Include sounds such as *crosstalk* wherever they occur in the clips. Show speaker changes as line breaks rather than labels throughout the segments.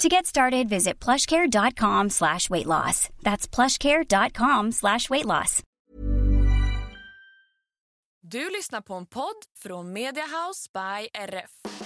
To get started, visit plushcare.com slash weight loss. That's plushcare.com slash weight loss.
Du lyssnar på en podd från Media House by RF.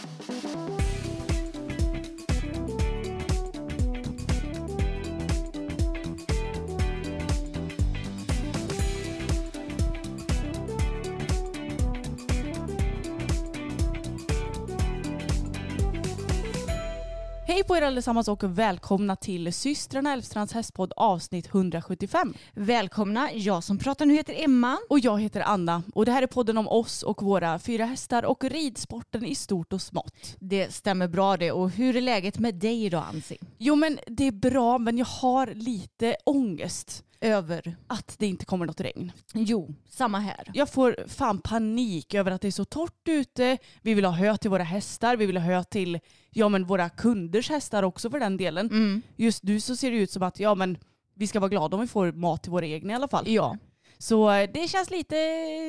Hej på er allesammans och välkomna till systrarna Elfstrands hästpodd avsnitt 175.
Välkomna, jag som pratar nu heter Emma.
Och jag heter Anna och det här är podden om oss och våra fyra hästar och ridsporten i stort och smått.
Det stämmer bra det. Och hur är läget med dig idag Ansi?
Jo men det är bra men jag har lite ångest
Över?
att det inte kommer något regn.
Jo, samma här.
Jag får fan panik över att det är så torrt ute. Vi vill ha hö till våra hästar, vi vill ha hö till ja, men våra kunders hästar också för den delen.
Mm.
Just nu så ser det ut som att ja, men vi ska vara glada om vi får mat till våra egna i alla fall.
Ja.
Så eh, det känns lite,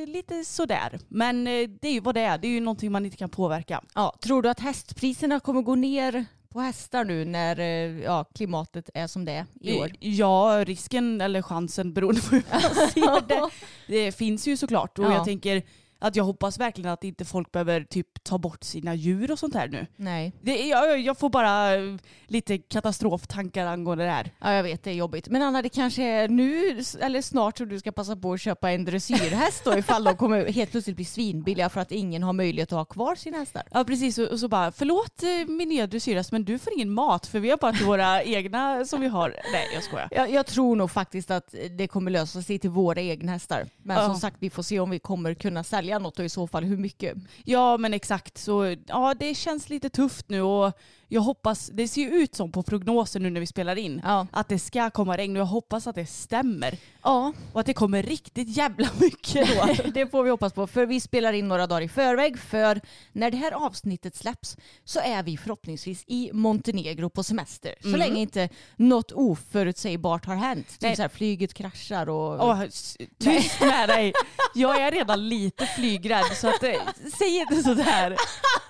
lite sådär. Men eh, det är ju vad det är. Det är ju någonting man inte kan påverka.
ja. Tror du att hästpriserna kommer gå ner på hästar nu när eh, ja, klimatet är som det är i år?
Ja, risken eller chansen beroende på hur man *laughs* ser det. Det finns ju såklart. Och
Ja.
jag tänker att jag hoppas verkligen att inte folk behöver typ ta bort sina djur och sånt här nu.
Nej.
Det, jag, jag får bara eh, lite katastroftankar angående det här.
Ja, jag vet, det är jobbigt. Men Anna, det kanske är nu eller snart som du ska passa på att köpa en dressyrhäst då ifall de kommer helt plötsligt bli svinbilliga för att ingen har möjlighet att ha kvar sina hästar.
Ja precis och, och så bara förlåt eh, min nya dressyrhäst men du får ingen mat för vi har bara till våra *laughs* egna som vi har. Nej jag skojar.
Jag, jag tror nog faktiskt att det kommer lösa sig till våra egna hästar. Men
Ja.
som sagt, vi får se om vi kommer kunna sälja något och i så fall hur mycket.
Ja men exakt så ja det känns lite tufft nu och jag hoppas, det ser ju ut som på prognosen nu när vi spelar in
Ja.
att det ska komma regn och jag hoppas att det stämmer.
Ja,
Och att det kommer riktigt jävla mycket då. *laughs*
det får vi hoppas på. För vi spelar in några dagar i förväg. För när det här avsnittet släpps så är vi förhoppningsvis i Montenegro på semester. Så
Mm.
länge inte något oförutsägbart har hänt.
Nej.
Typ så här, flyget kraschar och...
S- tyst med dig. Jag är redan lite flygrädd så att, eh, säg inte sådär.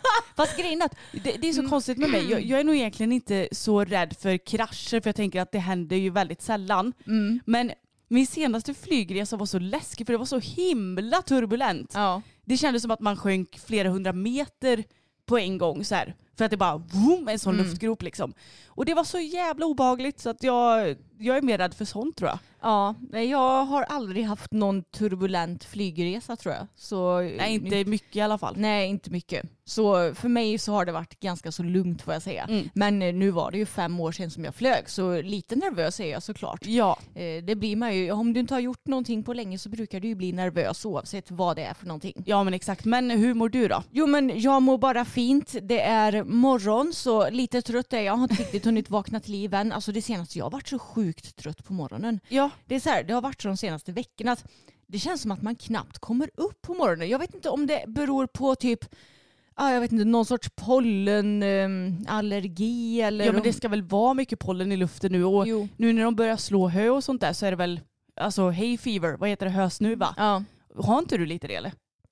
*laughs* Fast grejen är att det, det är så konstigt med mig. Jag, jag är nog egentligen inte så rädd för krascher för jag tänker att det händer ju väldigt sällan. Men min senaste flygresa var så läskig för det var så himla turbulent.
Ja.
Det kändes som att man sjönk flera hundra meter på en gång så här. För att det bara vroom, en sån luftgrop liksom. Och det var så jävla obehagligt så att jag, jag är mer rädd för sånt tror jag.
Ja, jag har aldrig haft någon turbulent flygresa tror jag. Så,
Nej inte mycket i alla fall.
Nej, inte mycket. Så för mig så har det varit ganska så lugnt får jag säga.
Mm.
Men eh, nu var det ju fem år sedan som jag flög så lite nervös är jag såklart.
Ja,
Eh, Det blir man ju. Om du inte har gjort någonting på länge så brukar du ju bli nervös oavsett vad det är för någonting.
ja men exakt. Men hur mår du då?
Jo men jag mår bara fint. Det är morgon så lite trött är jag. Jag har inte riktigt hunnit vakna till liv än. Alltså det senaste, jag har varit så sjukt trött på morgonen.
Ja,
Det är så här, det har varit så de senaste veckorna att det känns som att man knappt kommer upp på morgonen. Jag vet inte om det beror på typ ah, jag vet inte, någon sorts pollenallergi eller...
ja men det ska väl vara mycket pollen i luften nu och
Jo.
nu när de börjar slå hö och sånt där så är det väl alltså hay fever, vad heter det, hösnuva?
Ja.
Har inte du lite det eller?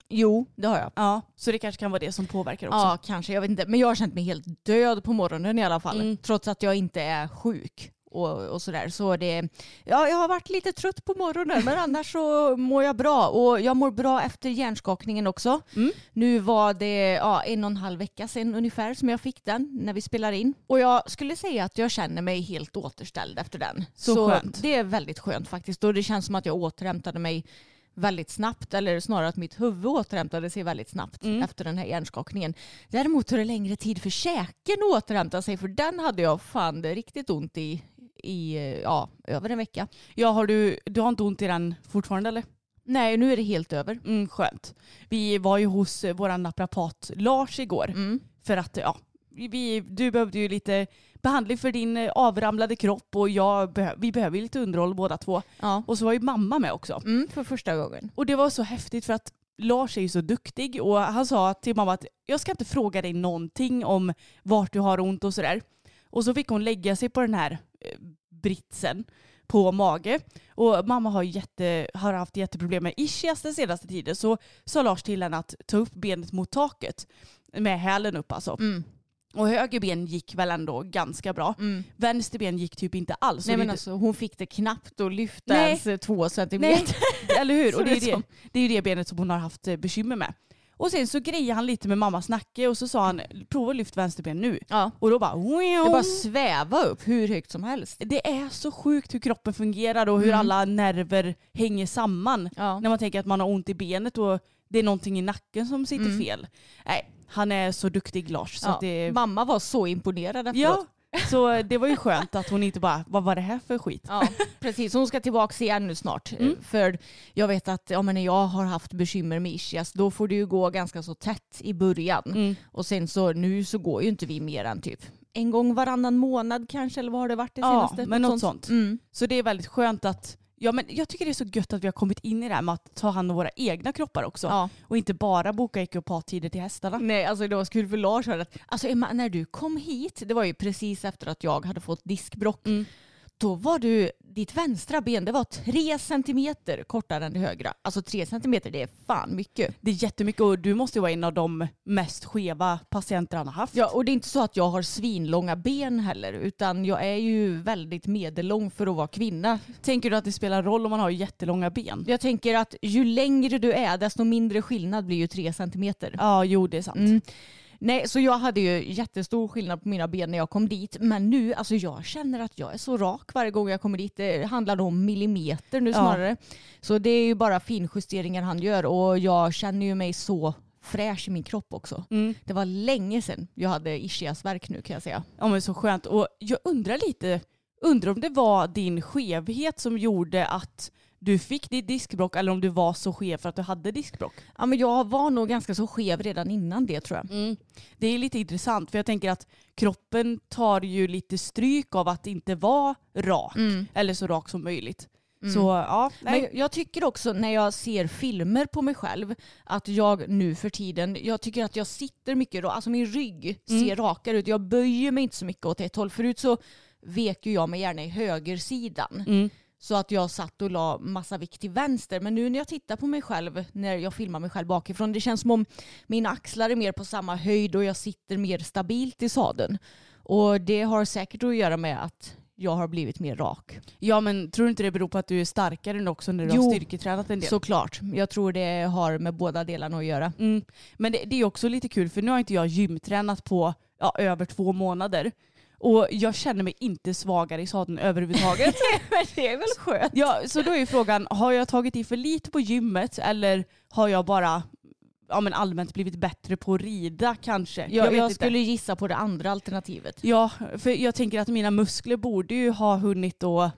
Jo, det har jag.
Ja, så det kanske kan vara det som påverkar också.
Ja, kanske. Jag vet inte. Men jag har känt mig helt död på morgonen i alla fall.
Mm.
Trots att jag inte är sjuk. Och, och sådär. Så det, ja, jag har varit lite trött på morgonen men annars så mår jag bra. Och jag mår bra efter hjärnskakningen också.
Mm.
Nu var det ja, en och en halv vecka sedan ungefär som jag fick den när vi spelar in. Och jag skulle säga att jag känner mig helt återställd efter den.
Så skönt.
Det är väldigt skönt faktiskt. Och det känns som att jag återhämtade mig väldigt snabbt, eller snarare att mitt huvud återhämtade sig väldigt snabbt
Mm.
efter den här hjärnskakningen. Däremot tog det längre tid för käken att återhämta sig för den hade jag fan riktigt ont i i eh, ja, över en vecka.
Ja, har du, du har inte ont i den fortfarande eller?
Nej, nu är det helt över.
Mm, skönt. Vi var ju hos eh, vår naprapat Lars igår.
Mm.
För att ja, vi, du behövde ju lite behandling för din eh, avramlade kropp och jag behö, vi behöver ju lite underhåll båda två.
Ja.
Och så var ju mamma med också.
Mm, för första gången.
Och det var så häftigt för att Lars är ju så duktig och han sa till mamma att jag ska inte fråga dig någonting om vart du har ont och sådär. Och så fick hon lägga sig på den här britsen på mage. Och mamma har, jätte, har haft jätteproblem med ischias den senaste tiden så sa Lars till henne att ta upp benet mot taket med hälen upp alltså.
Mm.
Och höger ben gick väl ändå ganska bra.
Mm.
Vänster ben gick typ inte alls.
Nej men alltså hon fick det knappt att lyfta
Nej.
ens två centimeter.
Nej, *laughs* eller hur? *laughs* Och det är,
det
ju det, det är det benet som hon har haft eh, bekymmer med. Och sen så grejade han lite med mammas nacke och så sa han prova att lyft vänsterben nu.
Ja.
Och då bara,
Det bara sväva upp hur högt som helst.
det är så sjukt hur kroppen fungerar och hur
Mm.
alla nerver hänger samman.
Ja.
När man tänker att man har ont i benet och det är någonting i nacken som sitter
Mm.
fel. Nej, han är så duktig Lars. Så
Ja.
det,
Mamma var så imponerad efteråt.
ja, så det var ju skönt att hon inte bara, vad var det här för skit?
Ja, precis. Hon ska tillbaka igen nu snart.
Mm.
För jag vet att ja, men när jag har haft bekymmer med ischias då får det ju gå ganska så tätt i början.
Mm.
Och sen så nu så går ju inte vi mer än typ en gång varannan månad kanske eller vad har det varit det
Ja,
senaste?
men något sånt.
Mm.
Så det är väldigt skönt att Ja, men jag tycker det är så gött att vi har kommit in i det här med att ta hand om våra egna kroppar också.
Ja.
Och inte bara boka ekopathtider till hästarna.
Nej, alltså det var så kul för Lars hörde att alltså Emma, när du kom hit, det var ju precis efter att jag hade fått diskbrock,
Mm.
Då var du, ditt vänstra ben det var tre centimeter kortare än det högra. Alltså tre centimeter, det är fan mycket.
Det är jättemycket och du måste ju vara en av de mest skeva patienter han har haft.
Ja, och det är inte så att jag har svinlånga ben heller, utan jag är ju väldigt medellång för att vara kvinna.
Tänker du att det spelar roll om man har jättelånga ben?
Jag tänker att ju längre du är, desto mindre skillnad blir ju tre centimeter.
Ja, jo det är sant.
Mm. Nej, så jag hade ju jättestor skillnad på mina ben när jag kom dit. Men nu, alltså jag känner att jag är så rak varje gång jag kommer dit. Det handlar om millimeter nu
Ja.
snarare. Så det är ju bara finjusteringar han gör och jag känner ju mig så fräsch i min kropp också.
Mm.
Det var länge sedan jag hade ischiasvärk nu kan jag säga.
Ja men så skönt. Och jag undrar lite, undrar om det var din skevhet som gjorde att du fick ditt diskbrock eller om du var så skev för att du hade diskbrock.
Ja, men jag var nog ganska så skev redan innan det tror jag.
Mm. Det är lite intressant för jag tänker att kroppen tar ju lite stryk av att inte vara rak. Eller så rak som möjligt. Så ja, nej.
Men jag tycker också när jag ser filmer på mig själv att jag nu för tiden, jag tycker att jag sitter mycket, alltså min rygg ser rakare ut. Jag böjer mig inte så mycket åt ett håll. Förut så vek ju jag mig gärna i högersidan.
Mm.
Så att jag satt och la massa vikt till vänster. Men nu när jag tittar på mig själv, när jag filmar mig själv bakifrån, det känns som om mina axlar är mer på samma höjd och jag sitter mer stabilt i sadeln. Och det har säkert att göra med att jag har blivit mer rak.
Ja men tror du inte det beror på att du är starkare nu också när du
Jo,
har styrketränat en del?
Såklart. Jag tror det har med båda delarna att göra.
Mm. Men det, det är också lite kul för nu har inte jag gymtränat på ja, över två månader. Och jag känner mig inte svagare i sadeln överhuvudtaget. *laughs*
Men det är väl skönt?
ja, så då är frågan, har jag tagit i för lite på gymmet eller har jag bara ja, men allmänt blivit bättre på att rida kanske?
Jag,
vet
jag,
inte.
skulle gissa på det andra alternativet.
Ja, för jag tänker att mina muskler borde ju ha hunnit att,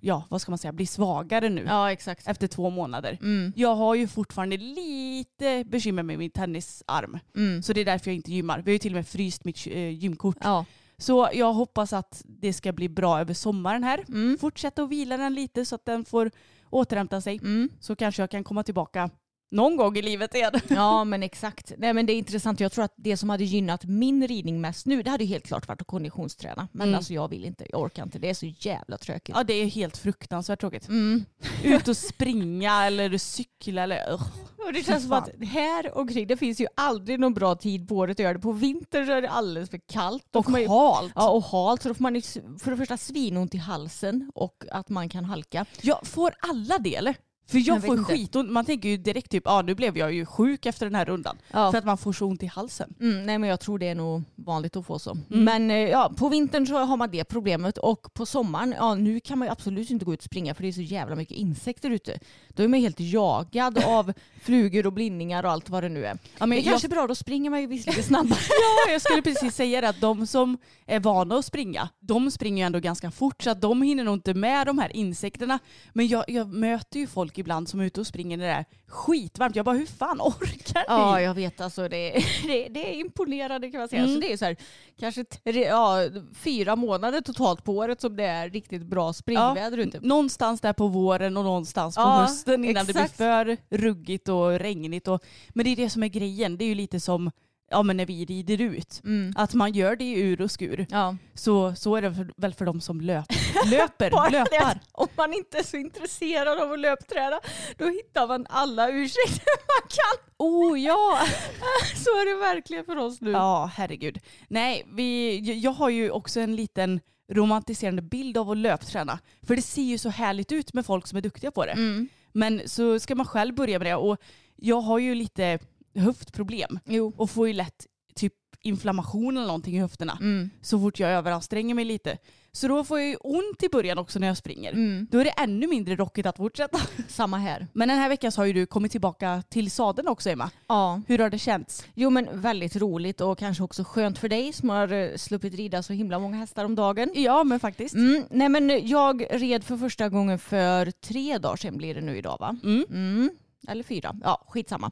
ja vad ska man säga, bli svagare nu
Ja, exakt.
efter två månader.
Mm.
Jag har ju fortfarande lite bekymmer med min tennisarm.
Mm.
Så det är därför jag inte gymmar. Vi har ju till och med fryst mitt eh, gymkort.
Ja.
Så jag hoppas att det ska bli bra över sommaren här.
Mm.
Fortsätta att vila den lite så att den får återhämta sig.
Mm.
Så kanske jag kan komma tillbaka någon gång i livet igen. *laughs*
Ja men exakt. Nej, men det är intressant. Jag tror att det som hade gynnat min ridning mest nu det hade ju helt klart varit att konditionsträna. Men
Mm.
alltså jag vill inte. Jag orkar inte. Det är så jävla tråkigt.
Ja det är helt fruktansvärt tråkigt.
Mm. *laughs*
Ut och springa eller cykla eller ugh.
Och det känns som att här omkring det finns ju aldrig någon bra tid på året att göra det. På vintern så är det alldeles för kallt.
Och
man ju-
halt.
Ja och halt. Så då får man ju för det första svinont i halsen och att man kan halka.
Ja, får alla det eller? För jag,
Jag
får skitont. Man tänker ju direkt typ, ah, nu blev jag ju sjuk efter den här rundan.
Ja.
För att man får så ont i halsen.
Mm, nej men jag tror det är nog vanligt att få så.
Mm.
Men eh, ja, på vintern så har man det problemet och på sommaren, ja nu kan man ju absolut inte gå ut och springa för det är så jävla mycket insekter ute. Då är man helt jagad *laughs* av flugor och blindningar och allt vad det nu är.
Ja, men
det
jag,
kanske är bra, då springer man ju visst lite snabbare. *laughs*
ja, jag skulle precis säga det att de som är vana att springa, de springer ju ändå ganska fort så att de hinner nog inte med de här insekterna. Men jag, jag möter ju folk ibland som är ute och springer när det är skitvarmt. Jag bara, hur fan orkar ni?
Ja, jag vet alltså. Det, *laughs* det, det är imponerande kan man säga.
Mm.
Så det är så här, kanske tre, ja, fyra månader totalt på året som det är riktigt bra springväder ute.
Någonstans där på våren och någonstans på
Ja,
hösten innan
exakt.
det blir för ruggigt och regnigt. Och, men det är det som är grejen. Det är ju lite som ja, men när vi rider ut.
Mm.
Att man gör det i ur och skur.
Ja.
Så, så är det för, väl för de som löp, löper. *laughs* Löpar.
Om man inte är så intresserad av att löpträna då hittar man alla ursäkter *laughs* man kan.
Oh ja! *laughs*
Så är det verkligen för oss nu.
Ja, herregud. Nej, vi, jag har ju också en liten romantiserande bild av att löpträna. För det ser ju så härligt ut med folk som är duktiga på det.
Mm.
Men så ska man själv börja med det och jag har ju lite höftproblem
Jo.
och får ju lätt typ inflammation eller någonting i höfterna
Mm.
så fort jag överanstränger mig lite. Så då får jag ju ont i början också när jag springer.
Mm.
Då är det ännu mindre rockigt att fortsätta. *laughs*
Samma här.
Men den här veckan så har ju du kommit tillbaka till sadeln också Emma.
Ja.
Hur har det känts?
Jo men väldigt roligt och kanske också skönt för dig som har eh, sluppit rida så himla många hästar om dagen.
Ja men faktiskt.
Mm, nej men jag red för första gången för tre dagar sedan blir det nu idag va?
Mm.
Mm. Eller fyra, ja skitsamma.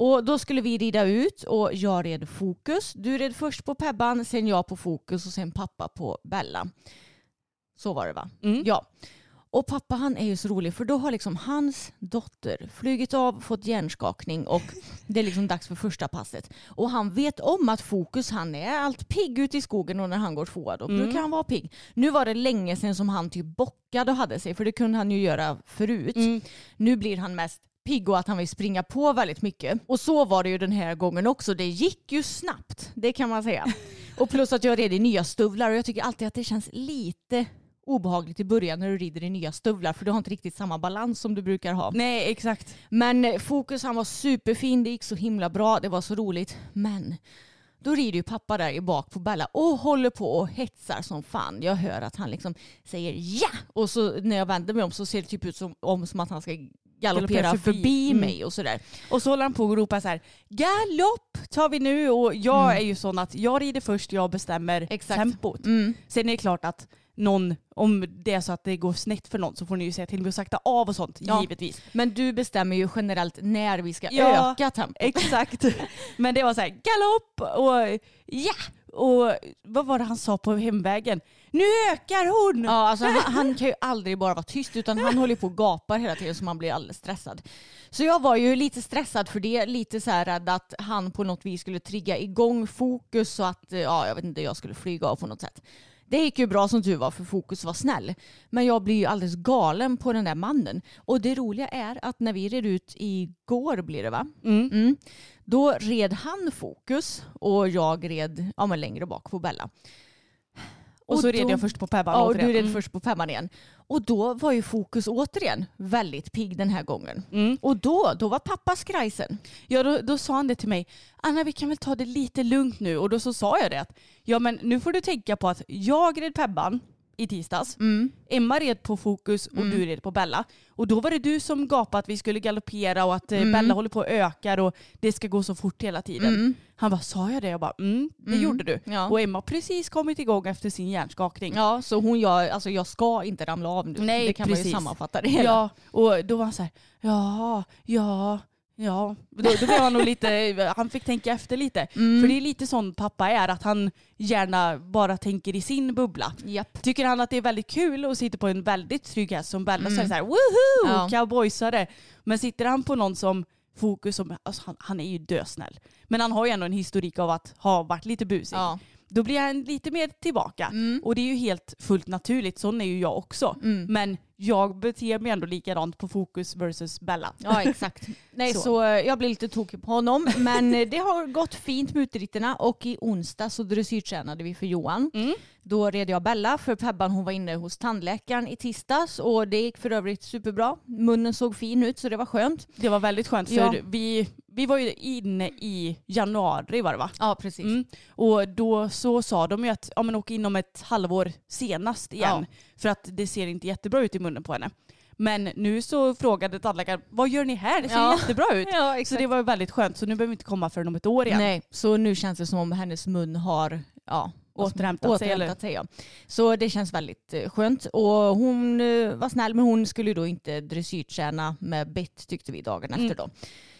Och då skulle vi rida ut och jag red fokus. Du red först på Pebban, sen jag på fokus och sen pappa på Bella. Så var det va?
Mm.
Ja. Och pappa han är ju så rolig för då har liksom hans dotter flugit av, fått hjärnskakning och det är liksom dags för första passet. Och han vet om att Fokus han är allt pigg ute i skogen och när han går tvåa då
Mm.
brukar han vara pigg. Nu var det länge sedan som han typ bockade och hade sig för det kunde han ju göra förut.
Mm.
Nu blir han mest pigg och att han vill springa på väldigt mycket. Och så var det ju den här gången också. Det gick ju snabbt, det kan man säga. Och plus att jag red i nya stövlar och jag tycker alltid att det känns lite obehagligt i början när du rider i nya stövlar för du har inte riktigt samma balans som du brukar ha.
Nej exakt.
Men eh, Fokus han var superfin, det gick så himla bra, det var så roligt. Men då rider ju pappa där i bak på Bella och håller på och hetsar som fan. Jag hör att han liksom säger ja och så när jag vänder mig om så ser det typ ut som, om, som att han ska galoppera förbi.
Mm.
mig och sådär.
Och så håller han på och ropar så här galopp tar vi nu och jag
Mm.
är ju sån att jag rider först, jag bestämmer
Exakt.
tempot.
Mm.
Sen är det klart att någon, om det är så att det går snett för någon så får ni ju säga till mig att sakta av och sånt,
Ja.
givetvis.
Men du bestämmer ju generellt när vi ska
Ja,
öka tempot.
Exakt. *laughs* Men det var så här galopp och ja! Och vad var det han sa på hemvägen? Nu ökar hon!
Ja, alltså, han, han kan ju aldrig bara vara tyst utan han håller på och gapar hela tiden så man blir alldeles stressad. Så jag var ju lite stressad för det, lite så här rädd att han på något vis skulle trigga igång fokus så att ja, jag vet inte, jag skulle flyga av på något sätt. Det gick ju bra som tur var för fokus var snäll. Men jag blir ju alldeles galen på den där mannen. Och det roliga är att när vi red ut igår blir det va?
Mm.
Mm. Då red han fokus och jag red ja, men längre bak på Bella.
Och så
Och
red
då-
jag först på Pebban
Ja, och
återigen.
du red
Mm.
först på femman igen. Och då var ju fokus återigen väldigt pigg den här gången.
Mm.
Och då, då var pappa skrajsen.
Ja då, då sa han det till mig. Anna vi kan väl ta det lite lugnt nu. Och då så sa jag det att ja men nu får du tänka på att jag red Pebban i tisdags. Emma red på Fokus och
Mm.
du red på Bella. Och då var det du som gapade att vi skulle galoppera och att eh,
Mm.
Bella håller på och ökar och det ska gå så fort hela tiden. Han bara, sa jag det? Jag bara, mm, det
Mm.
gjorde du.
Ja.
Och Emma har precis kommit igång efter sin hjärnskakning.
Ja, så hon gör, alltså jag ska inte ramla av nu.
Nej,
det kan man ju
precis.
sammanfatta det hela.
Ja, och då var han så här, ja, ja, ja. Då, då blev han nog lite, han fick tänka efter lite.
Mm.
För det är lite sån pappa är, att han gärna bara tänker i sin bubbla.
Japp.
Tycker han att det är väldigt kul att sitta på en väldigt trygg häst som Bella så är det
Mm.
så här, woho,
Ja.
cowboysare. Men sitter han på någon som Fokus, som, alltså han, han är ju dösnäll. Men han har ju ändå en historik av att ha varit lite busig.
Ja.
då blir han lite mer tillbaka.
Mm.
Och det är ju helt fullt naturligt, sån är ju jag också.
Mm.
Men jag beter mig ändå likadant på Fokus versus Bella.
Ja exakt. Nej *laughs*
Så.
så, eh, jag blir lite tokig på honom. Men eh, det har gått fint med utritterna och i onsdag så dressyrtränade vi för Johan.
Mm.
Då red jag Bella för Pebban hon var inne hos tandläkaren i tisdags och det gick för övrigt superbra. Munnen såg fin ut så det var skönt.
Det var väldigt skönt för
Ja.
vi, vi var ju inne i januari var det va?
Ja precis.
Mm. Och då så sa de ju att ja, men åk inom ett halvår senast igen. För att det ser inte jättebra ut i munnen på henne. Men nu så frågade tandläkaren, vad gör ni här? Det ser
Ja.
jättebra ut. *laughs*
Ja,
Så det var väldigt skönt. Så nu behöver vi inte komma förrän om ett år igen.
Nej, så nu känns det som om hennes mun har ja,
Återhämtat sig,
återhämtat sig ja. Så det känns väldigt eh, skönt. Och hon eh, var snäll men hon skulle då inte dressyrträna med bett tyckte vi dagen
Mm.
efter då.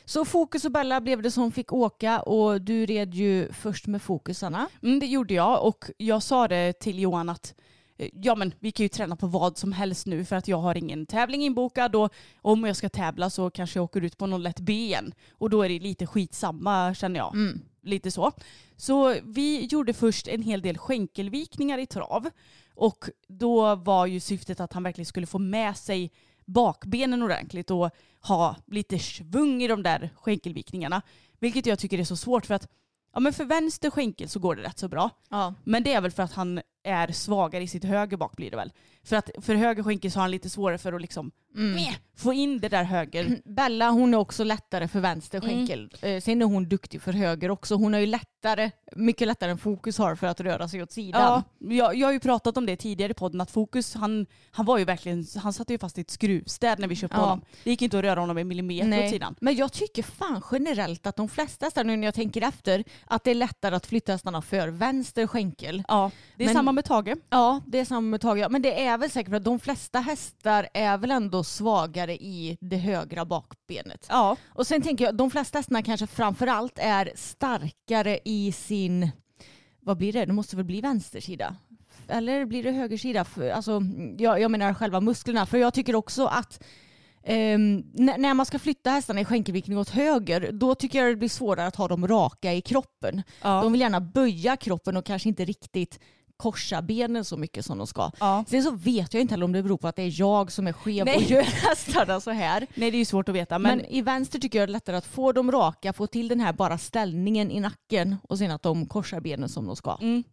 Så Fokus och Bella blev det som fick åka och du red ju först med Fokus Anna.
Mm, det gjorde jag och jag sa det till Johan att ja men vi kan ju träna på vad som helst nu för att jag har ingen tävling inbokad och om jag ska tävla så kanske jag åker ut på någon lätt ben och då är det lite skitsamma känner jag.
Mm.
Lite så. Så vi gjorde först en hel del skänkelvikningar i trav och då var ju syftet att han verkligen skulle få med sig bakbenen ordentligt och ha lite svung i de där skänkelvikningarna. Vilket jag tycker är så svårt för att ja, men för vänster skänkel så går det rätt så bra.
Ja.
Men det är väl för att han är svagare i sitt höger bak blir det väl. För att för höger skänkel så har han lite svårare för att liksom
Mm.
meh, få in det där höger.
Bella hon är också lättare för vänster
Mm.
skänkel. Eh, sen är hon duktig för höger också. Hon har ju lättare, mycket lättare än Fokus har för att röra sig åt sidan.
Ja, jag, jag har ju pratat om det tidigare i podden att Fokus han, han var ju verkligen, han satte ju fast i ett skruvstäd när vi köpte
Ja.
honom. Det gick inte att röra honom en millimeter åt sidan.
Men jag tycker fan generellt att de flesta hästar, nu när jag tänker efter, att det är lättare att flytta hästarna för vänster skänkel.
Ja, det är
Men-
samma med Tage.
Ja, det är samma med Tage. Men det är väl säkert för att de flesta hästar är väl ändå svagare i det högra bakbenet.
Ja,
Och sen tänker jag, de flesta hästarna kanske framförallt är starkare i sin, vad blir det? Det måste väl bli vänstersida? Eller blir det högersida? Alltså, jag, jag menar själva musklerna. För jag tycker också att n- när man ska flytta hästarna i skänkelviktning åt höger, då tycker jag det blir svårare att ha dem raka i kroppen.
ja,
De vill gärna böja kroppen och kanske inte riktigt korsa benen så mycket som de ska.
ja.
Sen så vet jag inte heller om det beror på att det är jag som är skev
Nej.
och gör hästarna så här.
Nej det är ju svårt att veta.
Men,
Men,
i vänster tycker jag det är lättare att få dem raka, få till den här bara ställningen i nacken och sen att de korsar benen som de ska.
mm.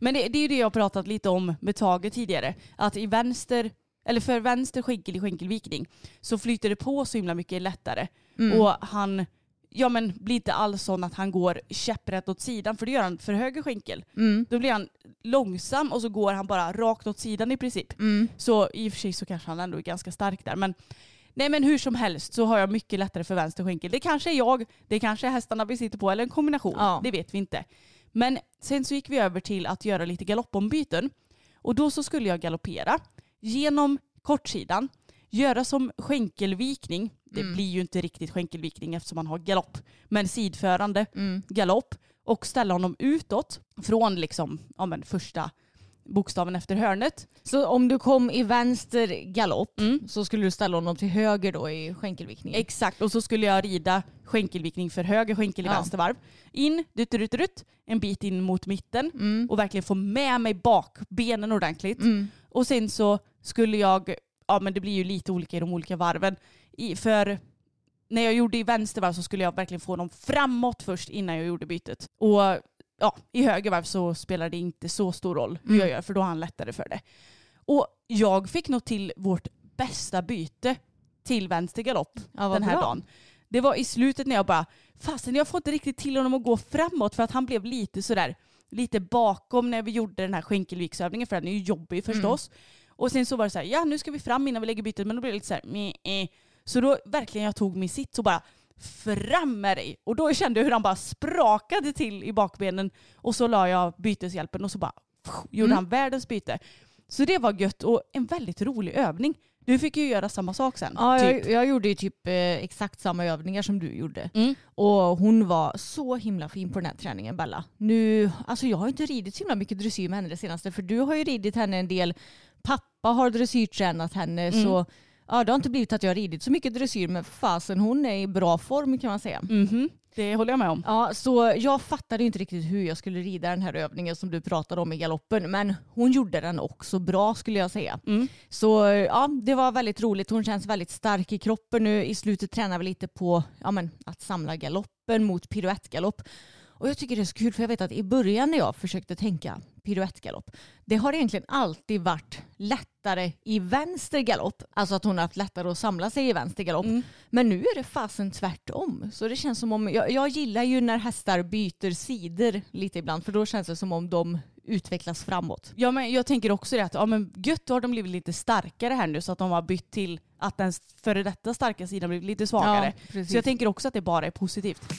men det, det är ju det jag pratat lite om med Tage tidigare. Att i vänster, eller för vänster skänkel i skänkelvikning så flyter det på så himla mycket lättare.
Mm.
Och han ja, men blir inte alls sån att han går käpprätt åt sidan för det gör han för höger skänkel.
Mm.
Då blir han långsam och så går han bara rakt åt sidan i princip.
Mm.
Så i och för sig så kanske han ändå är ganska stark där. Men, nej men hur som helst så har jag mycket lättare för vänster skänkel. Det kanske är jag, det kanske är hästarna vi sitter på eller en kombination.
Ja.
Det vet vi inte. Men sen så gick vi över till att göra lite galoppombyten. Och då så skulle jag galoppera genom kortsidan, göra som skänkelvikning. Det
Mm.
blir ju inte riktigt skänkelvikning eftersom man har galopp. Men sidförande
Mm.
galopp och ställa honom utåt från liksom, ja, men första bokstaven efter hörnet.
Så om du kom i vänster galopp
Mm.
så skulle du ställa honom till höger då i skänkelviktningen?
Exakt, och så skulle jag rida skänkelvikning för höger skänkel i
Ja.
vänster varv. In, dut, dut, dut, en bit in mot mitten
Mm.
och verkligen få med mig bakbenen ordentligt.
Mm.
Och sen så skulle jag, ja men det blir ju lite olika i de olika varven. I, för när jag gjorde i vänster varv så skulle jag verkligen få dem framåt först innan jag gjorde bytet. Och ja, i höger varv så spelar det inte så stor roll hur
Mm.
jag gör för då har han lättare för det. Och jag fick nog till vårt bästa byte till vänster galopp
Ja,
den här
bra.
dagen. Det var i slutet när jag bara, fasen jag får inte riktigt till honom att gå framåt för att han blev lite sådär, lite bakom när vi gjorde den här skänkelviksövningen för den är ju jobbig förstås. Och sen så var det så här, ja nu ska vi fram innan vi lägger bytet men då blev det lite så här, meh, eh. Så då verkligen jag tog min sitt så bara fram med dig. Och då kände jag hur han bara sprakade till i bakbenen och så la jag byteshjälpen och så bara pff, gjorde
Mm.
han världens byte. Så det var gött och en väldigt rolig övning. Du fick ju göra samma sak sen.
Ja,
typ.
jag, jag gjorde ju typ eh, exakt samma övningar som du gjorde.
Mm.
Och hon var så himla fin på den här träningen Bella. Nu, alltså jag har inte ridit så himla mycket dressyr med henne det senaste för du har ju ridit henne en del. Pappa har dressyrtränat henne
Mm.
så ja, det har inte blivit att jag har ridit så mycket dressyr men fasen hon är i bra form kan man säga.
Mhm. Det håller jag med om.
Ja, så jag fattade inte riktigt hur jag skulle rida den här övningen som du pratade om i galoppen. Men hon gjorde den också bra skulle jag säga.
Mm.
Så ja, det var väldigt roligt. Hon känns väldigt stark i kroppen nu. I slutet tränar vi lite på ja, men, att samla galoppen mot piruettgalopp. Och jag tycker det är så kul för jag vet att i början när jag försökte tänka piruettgalopp, det har egentligen alltid varit lättare i vänster galopp. Alltså att hon har haft lättare att samla sig i vänster galopp.
Mm.
Men nu är det fasen tvärtom. Så det känns som om, jag, jag gillar ju när hästar byter sidor lite ibland för då känns det som om de utvecklas framåt.
Ja, men jag tänker också det att ja, men gött då har de blivit lite starkare här nu så att de har bytt till att den före detta starka sidan blivit lite svagare.
precis.
så jag tänker också att det bara är positivt.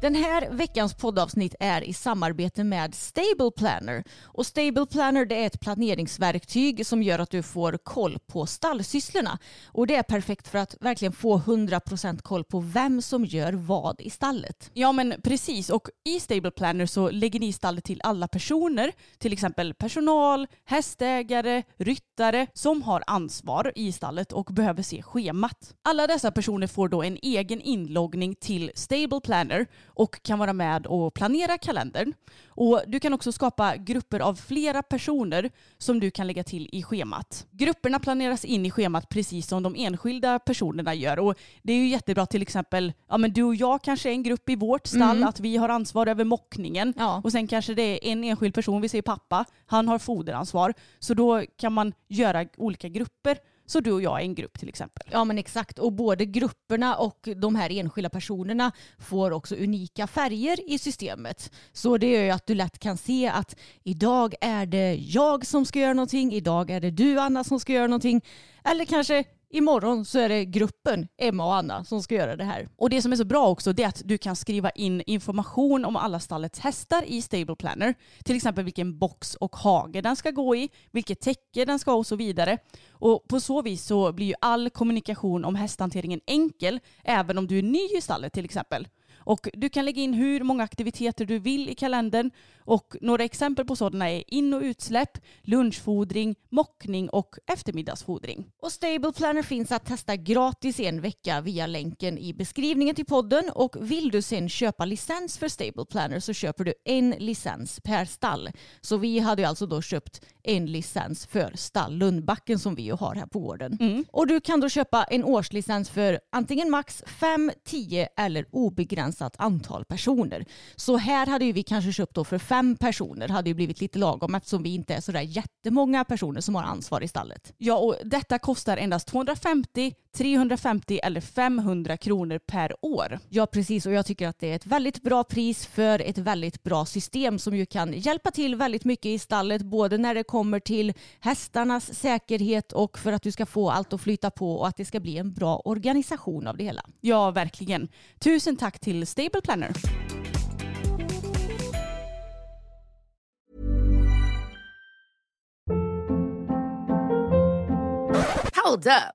Den här veckans poddavsnitt är i samarbete med Stable Planner. Och Stable Planner det är ett planeringsverktyg som gör att du får koll på stallsysslorna. Och det är perfekt för att verkligen få 100% koll på vem som gör vad i stallet.
Ja men precis och i Stable Planner så lägger ni stallet till alla personer, till exempel personal, hästägare, ryttare som har ansvar i stallet och behöver se schemat. Alla dessa personer får då en egen inloggning till Stable Planner och kan vara med och planera kalendern. Och du kan också skapa grupper av flera personer som du kan lägga till i schemat. Grupperna planeras in i schemat precis som de enskilda personerna gör och det är ju jättebra till exempel, ja men du och jag kanske är en grupp i vårt stall, att vi har ansvar över mockningen
Ja.
och sen kanske det är en enskild person, vi säger pappa, han har foderansvar. Så då kan man göra olika grupper. Så du och jag är en grupp till exempel.
Ja men exakt och både grupperna och de här enskilda personerna får också unika färger i systemet. Så det gör ju att du lätt kan se att idag är det jag som ska göra någonting, idag är det du Anna som ska göra någonting. Eller kanske imorgon så är det gruppen Emma och Anna som ska göra det här.
Och det som är så bra också det är att du kan skriva in information om alla stallets hästar i Stable Planner. Till exempel vilken box och hage den ska gå i, vilket täcke den ska ha och så vidare. Och på så vis så blir ju all kommunikation om hästhanteringen enkel även om du är ny i stallet till exempel. Och du kan lägga in hur många aktiviteter du vill i kalendern och några exempel på sådana är in och utsläpp, lunchfodring, mockning och eftermiddagsfodring.
Och Stable Planner finns att testa gratis en vecka via länken i beskrivningen till podden och vill du sen köpa licens för Stable Planner så köper du en licens per stall. Så vi hade alltså då köpt en licens för stall Lundbacken som vi ju har här på gården. Och du kan då köpa en årslicens för antingen max 5, 10 eller obegränsat antal personer. Så här hade ju vi kanske köpt då för fem personer hade ju blivit lite lagom eftersom vi inte är sådär jättemånga personer som har ansvar i stallet.
Ja, och detta kostar endast 250, 350 eller 500 kronor per år.
Ja precis och jag tycker att det är ett väldigt bra pris för ett väldigt bra system som ju kan hjälpa till väldigt mycket i stallet både när det kommer till hästarnas säkerhet och för att du ska få allt att flyta på och att det ska bli en bra organisation av det hela.
Ja, verkligen. Tusen tack till Stable Planner.
Hold up.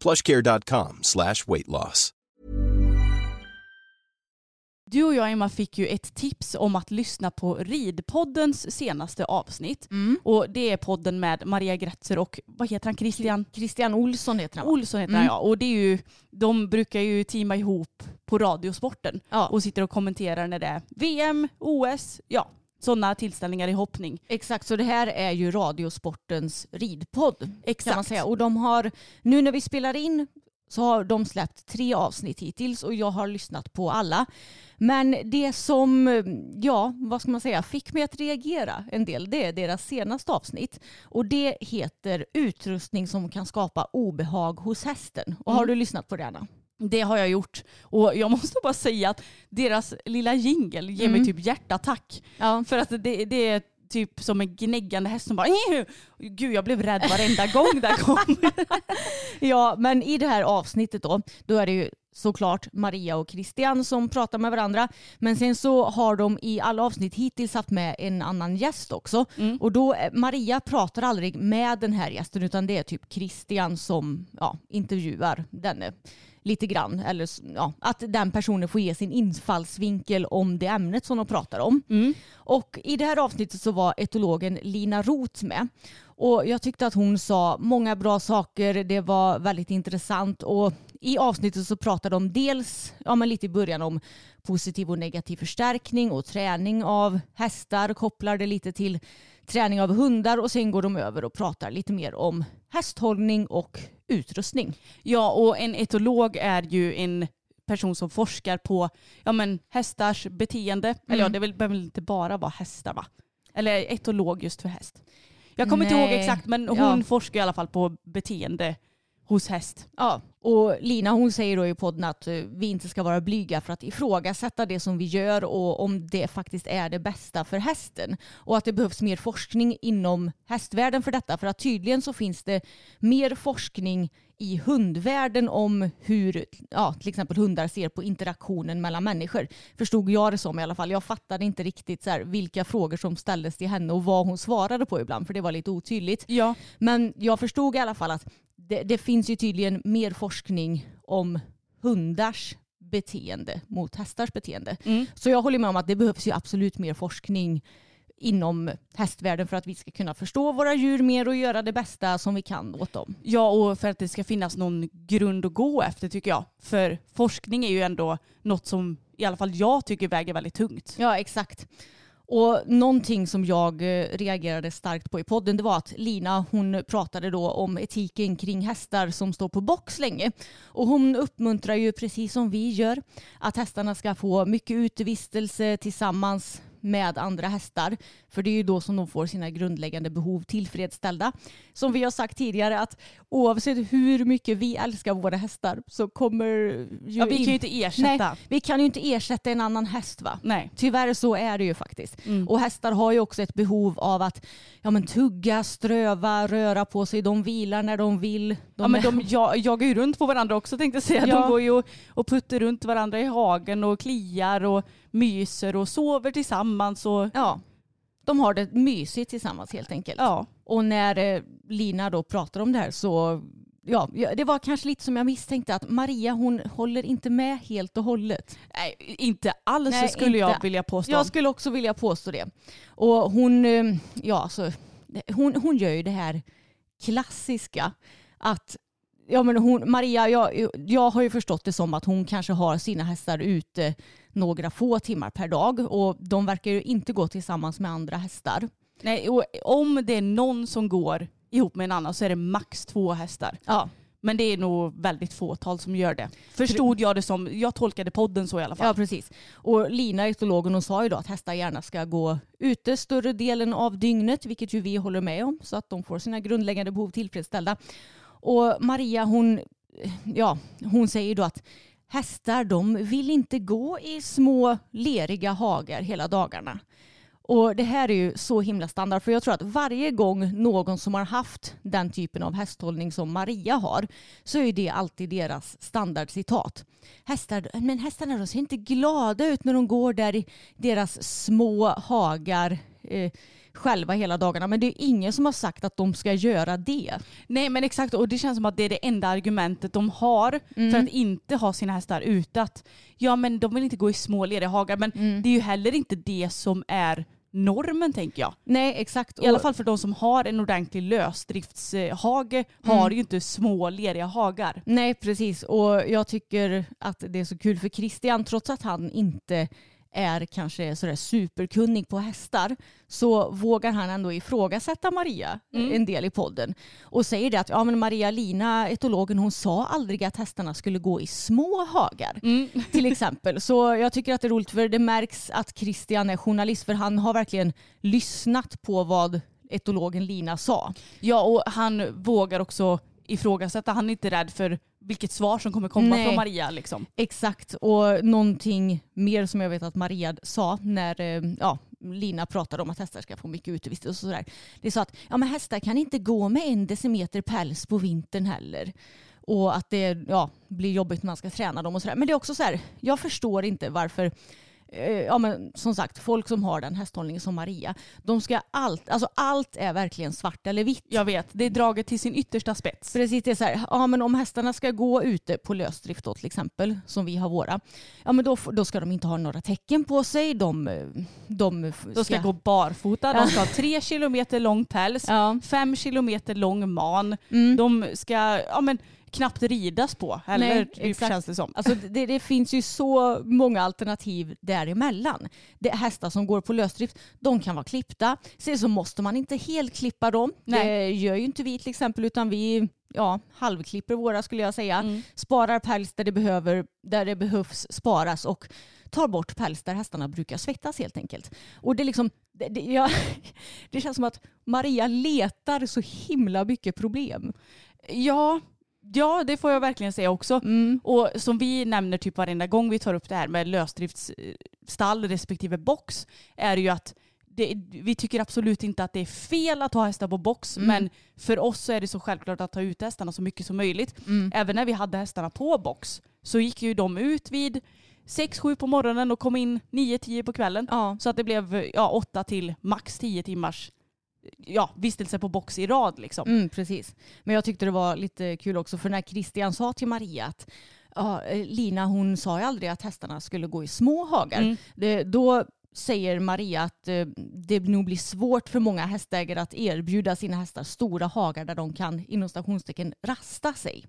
plushcare.com slash weight loss.
Du och jag Emma fick ju ett tips om att lyssna på Ridpoddens senaste avsnitt. Och det är podden med Maria Gretzer och vad heter han? Christian
Christian Olsson heter han?
Olsson heter han ja. Och det är ju, de brukar ju teama ihop på Radiosporten
Ja.
och sitter och kommenterar när det är VM, OS, ja sådana tillställningar i hoppning.
Exakt, så det här är ju Radiosportens ridpodd. Kan man
Exakt.
säga. Och de har, nu när vi spelar in så har de släppt tre avsnitt hittills och jag har lyssnat på alla. Men det som, ja, vad ska man säga, fick mig att reagera en del, det är deras senaste avsnitt. Och det heter utrustning som kan skapa obehag hos hästen. Och har
Mm.
du lyssnat på det Anna?
Det har jag gjort. Och jag måste bara säga att deras lilla jingel ger mig
Mm.
typ hjärtattack.
Ja.
För att det, det är typ som en gnäggande häst som bara "Ew!" Gud jag blev rädd varenda gång det kom. *laughs*
Ja, men i det här avsnittet då, då är det ju såklart Maria och Christian som pratar med varandra. Men sen så har de i alla avsnitt hittills haft med en annan gäst också.
Mm.
Och då, eh, Maria pratar aldrig med den här gästen utan det är typ Christian som ja, intervjuar denne lite grann. Eller ja, att den personen får ge sin infallsvinkel om det ämnet som de pratar om. Och i det här avsnittet så var etologen Lina Roth med. Och jag tyckte att hon sa många bra saker. Det var väldigt intressant. Och i avsnittet så pratade de dels, ja men lite i början om positiv och negativ förstärkning och träning av hästar. Kopplar det lite till träning av hundar och sen går de över och pratar lite mer om hästhållning och utrustning.
Ja och en etolog är ju en person som forskar på ja, men, hästars beteende. Eller ja
Mm.
det behöver väl inte bara vara hästar va? Eller etolog just för häst. Jag kommer inte ihåg
Nej.
exakt men hon
Ja.
forskar i alla fall på beteende hos häst.
Ja, och Lina hon säger då i podden att eh, vi inte ska vara blyga för att ifrågasätta det som vi gör och om det faktiskt är det bästa för hästen. Och att det behövs mer forskning inom hästvärlden för detta. För att tydligen så finns det mer forskning i hundvärlden om hur ja, till exempel hundar ser på interaktionen mellan människor. Förstod jag det som i alla fall. Jag fattade inte riktigt så här, vilka frågor som ställdes till henne och vad hon svarade på ibland för det var lite otydligt.
Ja.
Men jag förstod i alla fall att det, det finns ju tydligen mer forskning om hundars beteende mot hästars beteende.
Mm.
Så jag håller med om att det behövs ju absolut mer forskning inom hästvärlden för att vi ska kunna förstå våra djur mer och göra det bästa som vi kan åt dem.
Ja, och för att det ska finnas någon grund att gå efter tycker jag. För forskning är ju ändå något som i alla fall jag tycker väger väldigt tungt.
Ja, exakt. Och någonting som jag eh, reagerade starkt på i podden det var att Lina hon pratade då om etiken kring hästar som står på box länge. Och hon uppmuntrar ju precis som vi gör att hästarna ska få mycket utevistelse tillsammans med andra hästar. För det är ju då som de får sina grundläggande behov tillfredsställda. Som vi har sagt tidigare att oavsett hur mycket vi älskar våra hästar så kommer ju
Ja, vi kan ju
in-
inte ersätta.
Nej, vi kan ju inte ersätta en annan häst va?
Nej.
Tyvärr så är det ju faktiskt.
Mm.
Och hästar har ju också ett behov av att ja, men tugga, ströva, röra på sig. De vilar när de vill. De
Ja, men de ja- jagar ju runt på varandra också tänkte jag säga.
Ja.
De går ju och, och puttar runt varandra i hagen och kliar och myser och sover tillsammans. Och,
ja, de har det mysigt tillsammans helt enkelt.
ja.
Och när eh, Lina då pratar om det här så Ja, det var kanske lite som jag misstänkte att Maria hon håller inte med helt och hållet.
Nej, inte alls
Nej,
skulle jag
inte.
vilja påstå.
Jag skulle också vilja påstå det. Och hon, eh, ja, alltså, hon, hon gör ju det här klassiska att Ja, men hon, Maria, jag, jag har ju förstått det som att hon kanske har sina hästar ute några få timmar per dag och de verkar ju inte gå tillsammans med andra hästar.
Nej, och om det är någon som går ihop med en annan så är det max två hästar.
Ja,
Men det är nog väldigt fåtal som gör det. Förstod jag det som, jag tolkade podden så i alla fall.
ja precis. Och Lina, etologen, hon sa ju då att hästar gärna ska gå ute större delen av dygnet, vilket ju vi håller med om, så att de får sina grundläggande behov tillfredsställda. Och Maria hon, ja, hon säger då att hästar de vill inte gå i små leriga hagar hela dagarna. Och det här är ju så himla standard för jag tror att varje gång någon som har haft den typen av hästhållning som Maria har så är det alltid deras standardcitat. Hästar, men hästarna de ser inte glada ut när de går där i deras små hagar eh, själva hela dagarna. Men det är ingen som har sagt att de ska göra det.
Nej men exakt och det känns som att det är det enda argumentet de har
Mm.
för att inte ha sina hästar ute. Att, ja men de vill inte gå i små leriga hagar men
Mm.
det är ju heller inte det som är normen tänker jag.
Nej, exakt.
I alla fall för de som har en ordentlig lösdriftshage har ju inte små leriga hagar.
Nej, precis. Och jag tycker att det är så kul för Christian, trots att han inte är kanske sådär superkunnig på hästar så vågar han ändå ifrågasätta Maria
Mm.
en del i podden och säger det att ja, men Maria Lina, etologen, hon sa aldrig att hästarna skulle gå i små hagar
Mm.
till exempel. Så jag tycker att det är roligt för det märks att Christian är journalist för han har verkligen lyssnat på vad etologen Lina sa.
Ja och han vågar också ifrågasätta. Han är inte rädd för vilket svar som kommer komma
Nej.
från Maria. Liksom.
Exakt och någonting mer som jag vet att Maria sa när eh, ja, Lina pratade om att hästar ska få mycket utevistelse och sådär. Det är så att ja, men hästar kan inte gå med en decimeter päls på vintern heller. Och att det ja, blir jobbigt när man ska träna dem och sådär. Men det är också så här, jag förstår inte varför Ja men som sagt, folk som har den hästhållningen som Maria, de ska allt, alltså allt är verkligen svart eller vitt.
Jag vet, det är draget till sin yttersta spets.
Precis, det är så här, ja men om hästarna ska gå ute på lösdrift då till exempel, som vi har våra, ja men då, då ska de inte ha några tecken på sig, de, eh, de,
De ska gå barfota,
Ja.
de ska ha tre kilometer lång päls,
Ja.
fem kilometer lång man.
Mm.
De ska ja, men, knappt ridas på heller,
Nej,
typ,
exakt.
känns det som.
Alltså det, det finns ju så många alternativ däremellan. Det är hästar som går på lösdrift, de kan vara klippta. Sen så måste man inte helt klippa dem.
Nej.
Det gör ju inte vi till exempel utan vi ja, halvklipper våra skulle jag säga.
Mm.
Sparar päls där det, behöver, där det behövs sparas och tar bort päls där hästarna brukar svettas helt enkelt. Och det, är liksom, det, det, ja, *laughs* det känns som att Maria letar så himla mycket problem.
Ja, ja, det får jag verkligen säga också.
Mm.
Och som vi nämner typ varenda gång vi tar upp det här med lösdriftsstall respektive box är ju att det, vi tycker absolut inte att det är fel att ha hästar på box
Mm.
men för oss så är det så självklart att ta ut hästarna så mycket som möjligt.
Mm.
Även när vi hade hästarna på box så gick ju de ut vid 6-7 på morgonen och kom in 9-10 på kvällen.
Ja.
Så att det blev ja, 8 till max 10 timmars ja, vistelse på box i rad. Liksom.
Mm, precis. Men jag tyckte det var lite kul också för när Christian sa till Maria att ja, eh, Lina hon sa ju aldrig att hästarna skulle gå i små hagar.
Mm.
Det, då säger Maria att eh, det nog blir svårt för många hästägare att erbjuda sina hästar stora hagar där de kan inom stationstecken rasta sig.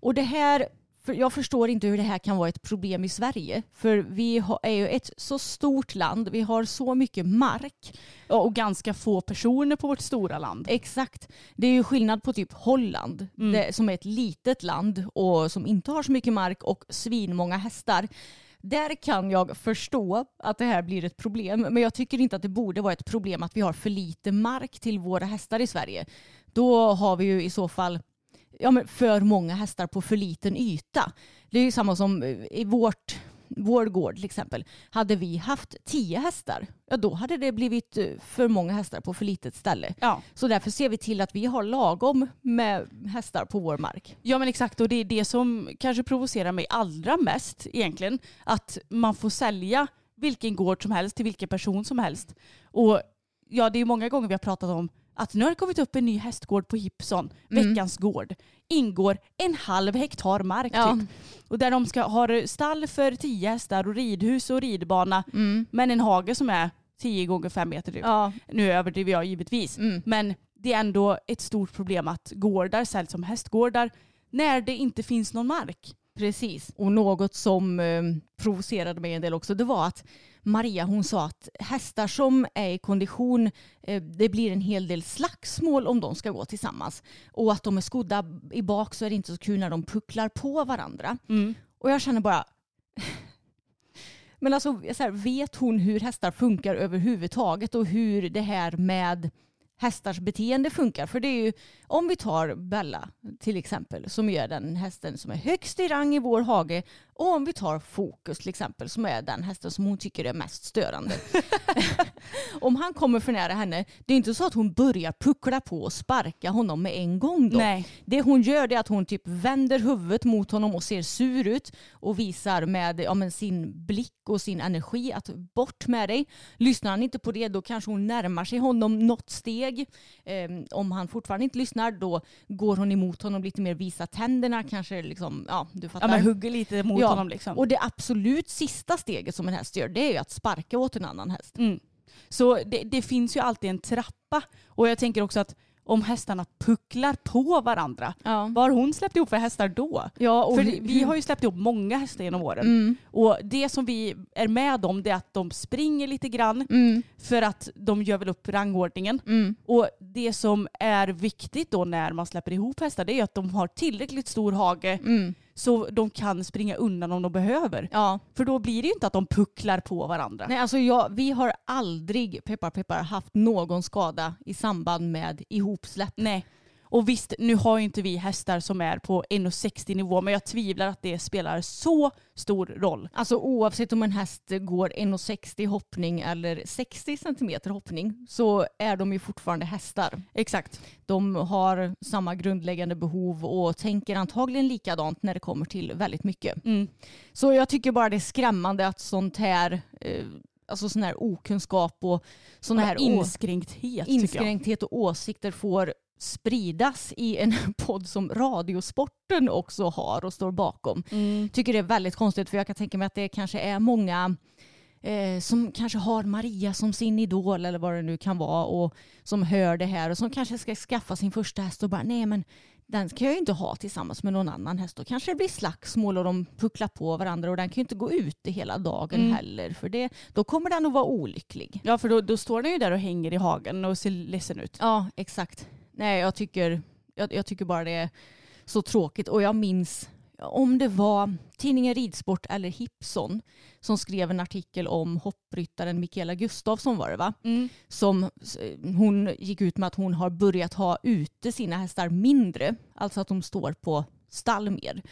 Och det här, för jag förstår inte hur det här kan vara ett problem i Sverige. För vi är ju ett så stort land, vi har så mycket mark.
Och ganska få personer på vårt stora land.
Exakt. Det är ju skillnad på typ Holland
Mm.
det, som är ett litet land och som inte har så mycket mark och svinmånga hästar. Där kan jag förstå att det här blir ett problem men jag tycker inte att det borde vara ett problem att vi har för lite mark till våra hästar i Sverige. Då har vi ju i så fall ja, men för många hästar på för liten yta. Det är ju samma som eh, i vårt, vår gård till exempel. Hade vi haft tio hästar, ja då hade det blivit eh, för många hästar på för litet ställe.
Ja.
Så därför ser vi till att vi har lagom med hästar på vår mark.
ja men exakt och det är det som kanske provocerar mig allra mest egentligen. Att man får sälja vilken gård som helst till vilken person som helst. Och ja det är många gånger vi har pratat om att nu har det kommit upp en ny hästgård på Hipson,
Mm.
veckans gård. Ingår en halv hektar mark
Ja.
typ. Och där de ska ha stall för tio hästar och ridhus och ridbana.
Mm.
Men en hage som är 10 gånger 5 meter typ.
Ja.
Nu överdriver jag givetvis.
Mm.
Men det är ändå ett stort problem att gårdar säljs som hästgårdar när det inte finns någon mark.
Precis. Och något som eh, provocerade mig en del också det var att Maria hon sa att hästar som är i kondition eh, det blir en hel del slagsmål om de ska gå tillsammans. Och att de är skodda i bak så är det inte så kul när de pucklar på varandra. Och jag känner bara *laughs* men alltså, så här, vet hon hur hästar funkar överhuvudtaget och hur det här med hästars beteende funkar? För det är ju, om vi tar Bella till exempel, som är den hästen som är högst i rang i vår hage, och om vi tar Fokus till exempel, som är den hästen som hon tycker är mest störande. *laughs* om han kommer för nära henne, det är inte så att hon börjar puckla på och sparka honom med en gång då.
Nej.
Det hon gör är att hon typ vänder huvudet mot honom och ser sur ut och visar med ja, men sin blick och sin energi att bort med dig. Lyssnar han inte på det då kanske hon närmar sig honom något steg. Ehm, om han fortfarande inte lyssnar då går hon emot honom lite mer, visar tänderna kanske liksom, ja du fattar.
Ja, men hugger lite mot
Ja,
honom liksom.
Och det absolut sista steget som en häst gör det är ju att sparka åt en annan häst.
Mm. Så det, det finns ju alltid en trappa. Och jag tänker också att om hästarna pucklar på varandra.
Ja.
Vad har hon släppt ihop för hästar då?
Ja,
för vi har ju släppt ihop många hästar genom åren.
Mm.
Och det som vi är med om det är att de springer lite grann
Mm.
för att de gör väl upp rangordningen.
Mm.
Och det som är viktigt då när man släpper ihop hästar det är att de har tillräckligt stor hage
Mm.
Så de kan springa undan om de behöver.
Ja.
För då blir det ju inte att de pucklar på varandra.
Nej, alltså jag, vi har aldrig, peppar peppar, haft någon skada i samband med ihopsläpp.
Nej. Och visst, nu har ju inte vi hästar som är på 1,60 nivå men jag tvivlar att det spelar så stor roll.
Alltså oavsett om en häst går 1,60 hoppning eller 60 centimeter hoppning så är de ju fortfarande hästar.
Exakt.
De har samma grundläggande behov och tänker antagligen likadant när det kommer till väldigt mycket.
Mm.
Så jag tycker bara det är skrämmande att sånt här, eh, alltså sån här okunskap och sån här
inskränkthet
inskränkthet och åsikter får spridas i en *laughs* podd som Radiosporten också har och står bakom.
Mm.
Tycker det är väldigt konstigt för jag kan tänka mig att det kanske är många eh, som kanske har Maria som sin idol eller vad det nu kan vara och som hör det här och som kanske ska skaffa sin första häst och bara nej men den kan jag ju inte ha tillsammans med någon annan häst. Då kanske det blir slagsmål och de pucklar på varandra och den kan ju inte gå ute hela dagen
Mm.
heller för det, då kommer den att vara olycklig.
Ja för då, då står den ju där och hänger i hagen och ser ledsen ut.
Ja, exakt. Nej, jag tycker, jag, jag tycker bara det är så tråkigt. Och jag minns om det var tidningen Ridsport eller Hipson som skrev en artikel om hoppryttaren Mikaela Gustafsson var det va?
Mm.
Som hon gick ut med att hon har börjat ha ute sina hästar mindre. Alltså att de står på stall mer.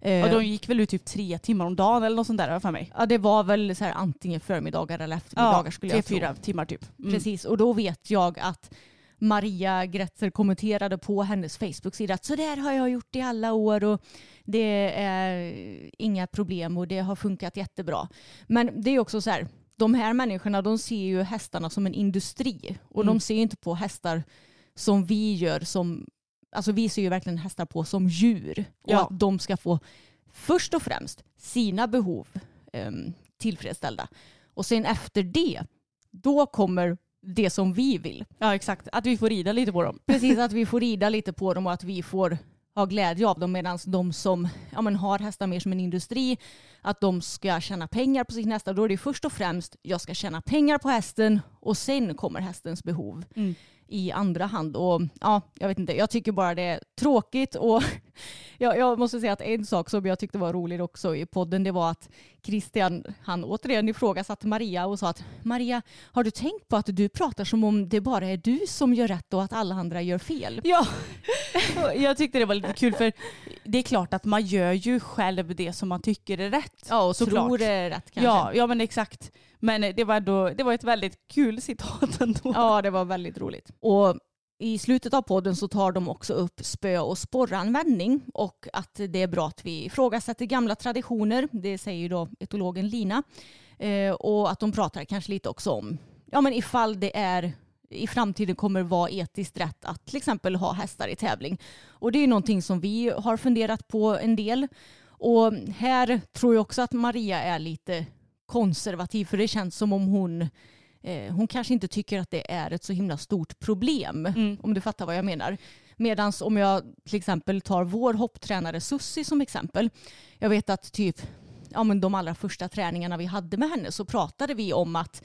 Eh,
Och de gick väl ut typ tre timmar om dagen eller något sånt där för mig.
Ja, det var väl så här antingen förmiddagar eller eftermiddagar skulle
tre,
jag tro.
fyra timmar typ. Mm.
Precis, och då vet jag att Maria Gretzer kommenterade på hennes Facebook-sida att så där har jag gjort i alla år och det är inga problem och det har funkat jättebra. Men det är också så här, de här människorna de ser ju hästarna som en industri och
Mm.
de ser ju inte på hästar som vi gör som, alltså vi ser ju verkligen hästar på som djur och
Ja.
att de ska få först och främst sina behov em, tillfredsställda och sen efter det då kommer det som vi vill.
Ja exakt, att vi får rida lite på dem.
Precis, att vi får rida lite på dem och att vi får ha glädje av dem medan de som ja, men har hästar mer som en industri, att de ska tjäna pengar på sina hästar. Då är det först och främst jag ska tjäna pengar på hästen och sen kommer hästens behov
Mm.
I andra hand. Och ja, jag vet inte, jag tycker bara det är tråkigt och *laughs* jag, jag måste säga att en sak som jag tyckte var rolig också i podden det var att Christian, han återigen ifrågasatte Maria och sa att Maria, har du tänkt på att du pratar som om det bara är du som gör rätt och att alla andra gör fel? *laughs*
Ja, jag tyckte det var lite kul för det är klart att man gör ju själv det som man tycker är rätt.
Ja, och
Såklart.
tror det är rätt kanske.
Ja, ja men exakt. Men eh, det var, ändå, det var ett väldigt kul citat *laughs* ändå.
Ja, det var väldigt roligt. Och i slutet av podden så tar de också upp spö och sporranvändning och att det är bra att vi ifrågasätter gamla traditioner. Det säger ju då etologen Lina. Eh, och att de pratar kanske lite också om ja, men ifall det är i framtiden kommer vara etiskt rätt att till exempel ha hästar i tävling. Och det är ju någonting som vi har funderat på en del. Och här tror jag också att Maria är lite konservativ för det känns som om hon eh, hon kanske inte tycker att det är ett så himla stort problem.
Mm.
Om du fattar vad jag menar. Medan om jag till exempel tar vår hopptränare Sussi som exempel. Jag vet att typ ja, men de allra första träningarna vi hade med henne så pratade vi om att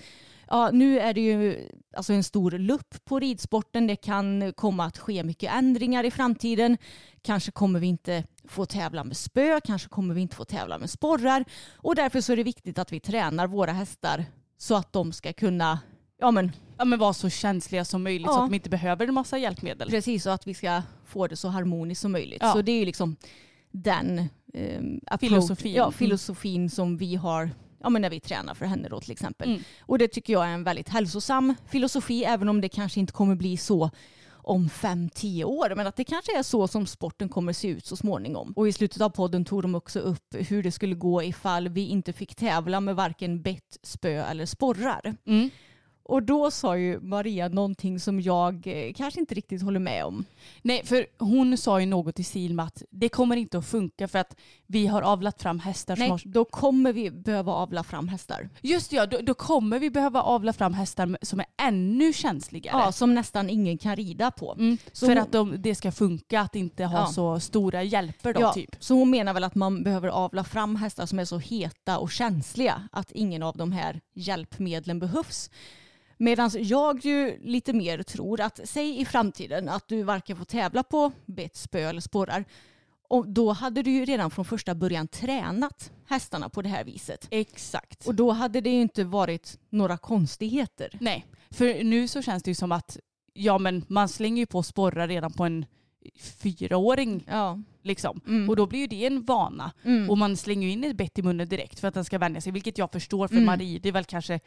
ja, nu är det ju alltså en stor lupp på ridsporten. Det kan komma att ske mycket ändringar i framtiden. Kanske kommer vi inte få tävla med spö, kanske kommer vi inte få tävla med sporrar. Och därför så är det viktigt att vi tränar våra hästar så att de ska kunna ja, men,
Ja, men vara så känsliga som möjligt så
Ja.
att de inte behöver en massa hjälpmedel.
Precis, och att vi ska få det så harmoniskt som möjligt.
Ja.
Så det är ju liksom den approach-
Filosofin.
Ja, filosofin som vi har ja, men när vi tränar för henne då till exempel.
Mm.
Och det tycker jag är en väldigt hälsosam filosofi även om det kanske inte kommer bli så om fem, tio år. Men att det kanske är så som sporten kommer se ut så småningom. Och i slutet av podden tog de också upp hur det skulle gå ifall vi inte fick tävla med varken bett, spö eller sporrar.
Mm.
Och då sa ju Maria någonting som jag eh, kanske inte riktigt håller med om.
Nej, för hon sa ju något i stil med att det kommer inte att funka för att vi har avlat fram hästar
Nej,
har...
då kommer vi behöva avla fram hästar.
Just det, ja, då, då kommer vi behöva avla fram hästar som är ännu känsligare.
Ja, som nästan ingen kan rida på.
Mm, för
hon-
att de, det ska funka, att inte ha
Ja.
så stora hjälper då
Ja,
typ.
Så hon menar väl att man behöver avla fram hästar som är så heta och känsliga att ingen av de här hjälpmedlen behövs. Medan jag ju lite mer tror att, säg i framtiden att du varken får tävla på bett, spö eller sporrar. Och då hade du ju redan från första början tränat hästarna på det här viset.
Exakt.
Och då hade det ju inte varit några konstigheter.
Nej, för nu så känns det ju som att ja, men man slänger ju på sporrar redan på en fyraåring.
Ja.
Liksom.
Mm.
Och då blir ju det en vana.
Mm.
Och man slänger ju in ett bett i munnen direkt för att den ska vänja sig. Vilket jag förstår för
Mm.
man rider väl kanske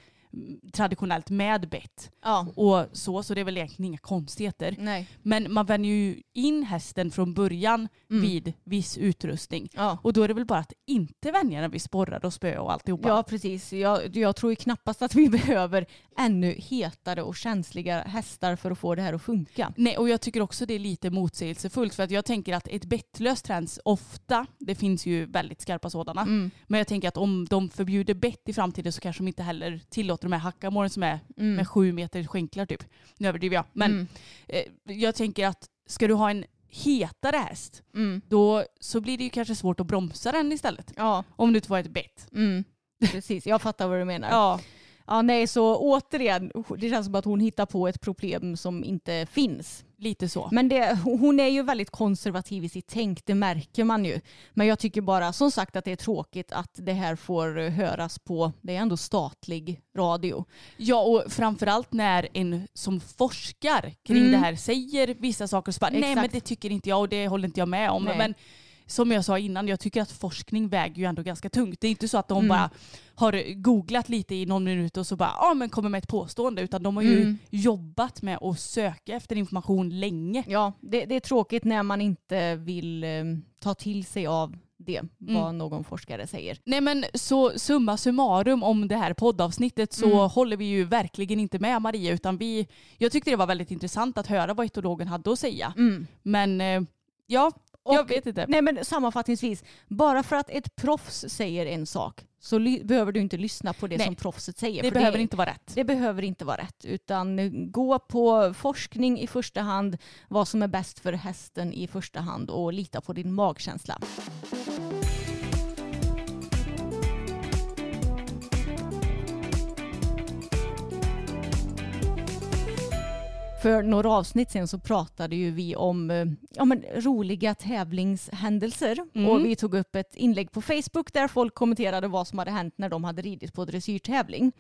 traditionellt med bett.
ja.
Och så, så det är väl egentligen inga konstigheter.
Nej.
Men man vänjer ju in hästen från början
Mm.
vid viss utrustning.
Ja.
Och då är det väl bara att inte vänja den vid sporrar och spö och alltihopa.
Ja precis. Jag, jag tror ju knappast att vi *laughs* behöver ännu hetare och känsliga hästar för att få det här att funka.
Nej, och jag tycker också det är lite motsägelsefullt för att jag tänker att ett bettlöst träns ofta, det finns ju väldigt skarpa sådana,
Mm.
men jag tänker att om de förbjuder bett i framtiden så kanske de inte heller tillåter de här hackamålen som är
Mm.
med sju meter skänklar typ. Nu överdriver jag. Men
Mm.
eh, jag tänker att ska du ha en hetare häst,
Mm.
då så blir det ju kanske svårt att bromsa den istället.
Ja,
Om du inte får ett bett.
mm. precis. Jag fattar vad du menar. Ja.
Ja,
nej, så återigen, det känns som att hon hittar på ett problem som inte finns.
lite så.
Men det, hon är ju väldigt konservativ i sitt tänk, det märker man ju. Men jag tycker bara, som sagt, att det är tråkigt att det här får höras på, det är ändå statlig radio.
Ja och framförallt när en som forskar kring
Mm.
det här säger vissa saker så bara, nej men det tycker inte jag och det håller inte jag med om.
Nej.
Men som jag sa innan, jag tycker att forskning väger ju ändå ganska tungt. Det är inte så att de
Mm.
bara har googlat lite i någon minut och så bara, ja men kommer med ett påstående. Utan de har ju
Mm.
jobbat med att söka efter information länge.
Ja, det, det är tråkigt när man inte vill eh, ta till sig av det, vad
Mm.
någon forskare säger.
Nej men så summa summarum om det här poddavsnittet så
Mm.
håller vi ju verkligen inte med Maria utan vi, jag tyckte det var väldigt intressant att höra vad etologen hade att säga.
Mm.
Men eh, ja, jag
Och-
vet inte.
Nej men sammanfattningsvis, bara för att ett proffs säger en sak så behöver du inte lyssna på det
Nej.
som proffset säger.
Det behöver inte vara rätt.
Det behöver inte vara rätt utan gå på forskning i första hand, vad som är bäst för hästen i första hand och lita på din magkänsla. För några avsnitt sen så pratade ju vi om eh, ja, men, roliga tävlingshändelser
Mm.
och vi tog upp ett inlägg på Facebook där folk kommenterade vad som hade hänt när de hade ridit på dressyrtävling.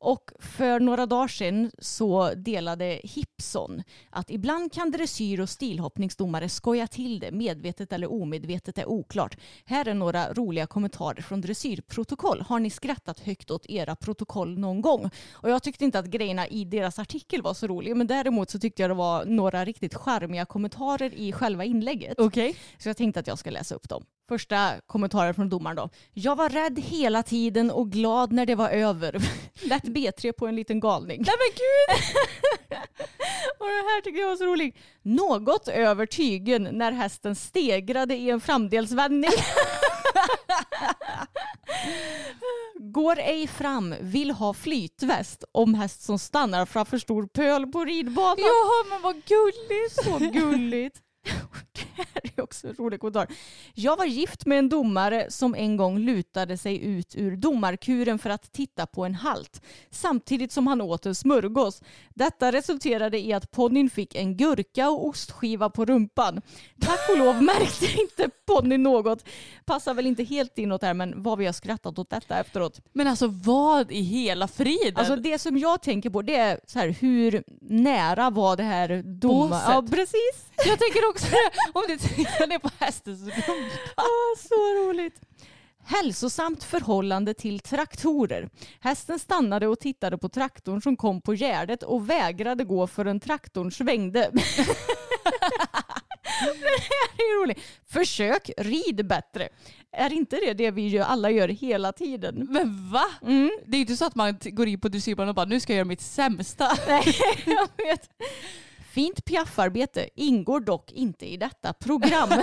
Och för några dagar sedan så delade Hipson att ibland kan dressyr och stilhoppningsdomare skoja till det, medvetet eller omedvetet är oklart. Här är några roliga kommentarer från dressyrprotokoll. Har ni skrattat högt åt era protokoll någon gång? Och jag tyckte inte att grejerna i deras artikel var så roliga, men däremot så tyckte jag det var några riktigt charmiga kommentarer i själva inlägget.
Okej.
Så jag tänkte att jag ska läsa upp dem. Första kommentaren från domaren då. Jag var rädd hela tiden och glad när det var över. *laughs* Lätt B3 på en liten galning.
Nej men gud! *laughs*
Och det här tycker jag var så roligt. Något över tygen när hästen stegrade i en framdelsvändning. *laughs* Går ej fram, vill ha flytväst om häst som stannar framför stor pöl på ridbanan.
Jaha men vad gulligt.
Så gulligt. *laughs* Det här är också en rolig kommentar. Jag var gift med en domare som en gång lutade sig ut ur domarkuren för att titta på en halt samtidigt som han åt en smörgås. Detta resulterade i att ponnyn fick en gurka och ostskiva på rumpan. Tack och lov märkte *laughs* inte ponnyn något. Passar väl inte helt inåt här men vad vi har skrattat åt detta efteråt.
Men alltså vad i hela friden?
Alltså det som jag tänker på det är så här, hur nära var det här domar...
Båset.
Ja precis.
jag tänker också *laughs* om du tittar ner på hästens rumpa.
Ah, så roligt. Hälsosamt förhållande till traktorer. Hästen stannade och tittade på traktorn som kom på gärdet och vägrade gå förrän traktorn svängde. *laughs* det är roligt. Försök rid bättre. Är inte det det vi gör, alla gör hela tiden?
Men va?
Mm.
Det är ju inte så att man går in på dressyrbanan och bara nu ska jag göra mitt sämsta.
Nej, *laughs* jag vet. Fint piaffarbete ingår dock inte i detta program. *laughs*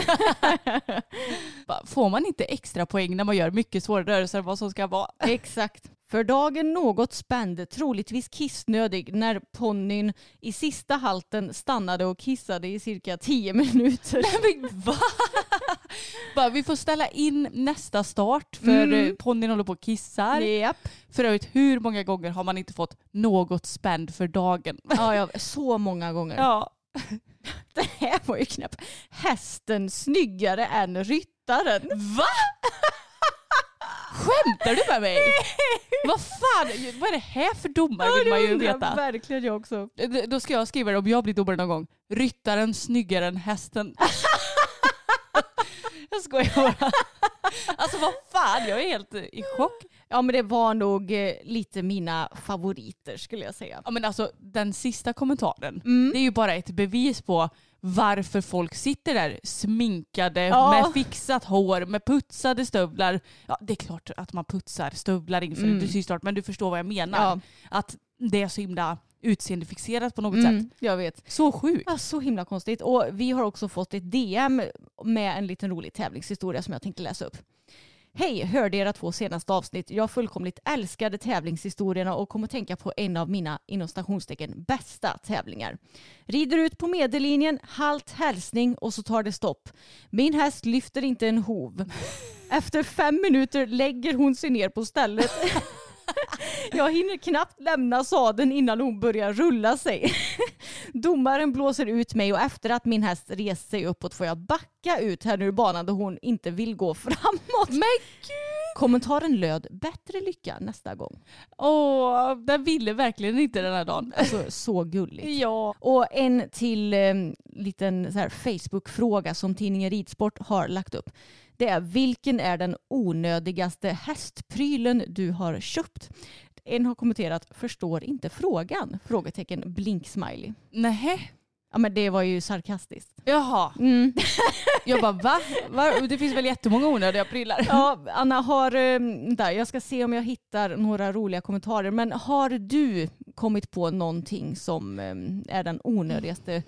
Får man inte extra poäng när man gör mycket svåra rörelser än vad som ska vara?
Exakt. För dagen något spänd, troligtvis kissnödig, när ponnyn i sista halten stannade och kissade i cirka tio minuter.
Men va? Bara, vi får ställa in nästa start för
Mm.
mm. ponnyn håller på och kissar.
Japp.
För övrigt, hur många gånger har man inte fått något spänd för dagen?
Ja, ja, så många gånger.
Ja. *laughs*
Det här var ju knäpp. Hästen snyggare än ryttaren.
Va? Skämtar du med mig? Vad fan, vad är det här för domare vill man ju veta.
verkligen jag också.
D- Då ska jag skriva det om jag blir domare någon gång. Ryttaren snyggare än hästen. Jag skojar bara. *laughs* Alltså vad fan, jag är helt eh, i chock.
Ja men det var nog eh, lite mina favoriter skulle jag säga.
Ja men alltså den sista kommentaren,
Mm.
det är ju bara ett bevis på varför folk sitter där sminkade
Ja.
med fixat hår, med putsade stövlar. Ja det är klart att man putsar stövlar inför
Mm.
dressyrstart men du förstår vad jag menar.
Ja.
Att det är så himla utseendefixerat på något
Mm,
sätt.
jag vet.
Så sjukt.
Ja, så himla konstigt. Och vi har också fått ett DM med en liten rolig tävlingshistoria som jag tänkte läsa upp. Hej, hörde era två senaste avsnitt. Jag fullkomligt älskade tävlingshistorierna och kom att tänka på en av mina inom stationstecken bästa tävlingar. Rider ut på medellinjen, halt hälsning och så tar det stopp. Min häst lyfter inte en hov. *laughs* Efter fem minuter lägger hon sig ner på stället. *laughs* Jag hinner knappt lämna sadeln innan hon börjar rulla sig. Domaren blåser ut mig och efter att min häst rest sig uppåt får jag backa ut här ur banan då hon inte vill gå framåt.
Men
Kommentaren löd bättre lycka nästa gång.
Åh, den ville verkligen inte den här dagen.
Alltså så gulligt.
Ja.
Och en till eh, liten så här Facebook-fråga som tidningen Ridsport har lagt upp. Det är vilken är den onödigaste hästprylen du har köpt? En har kommenterat förstår inte frågan? Frågetecken blinksmiley.
Nej.
Ja men det var ju sarkastiskt.
Jaha.
Mm. *laughs*
Jag bara va? va? Det finns väl jättemånga onödiga prylar?
Ja, Anna, har, där, jag ska se om jag hittar några roliga kommentarer. Men har du kommit på någonting som eh, är den onödigaste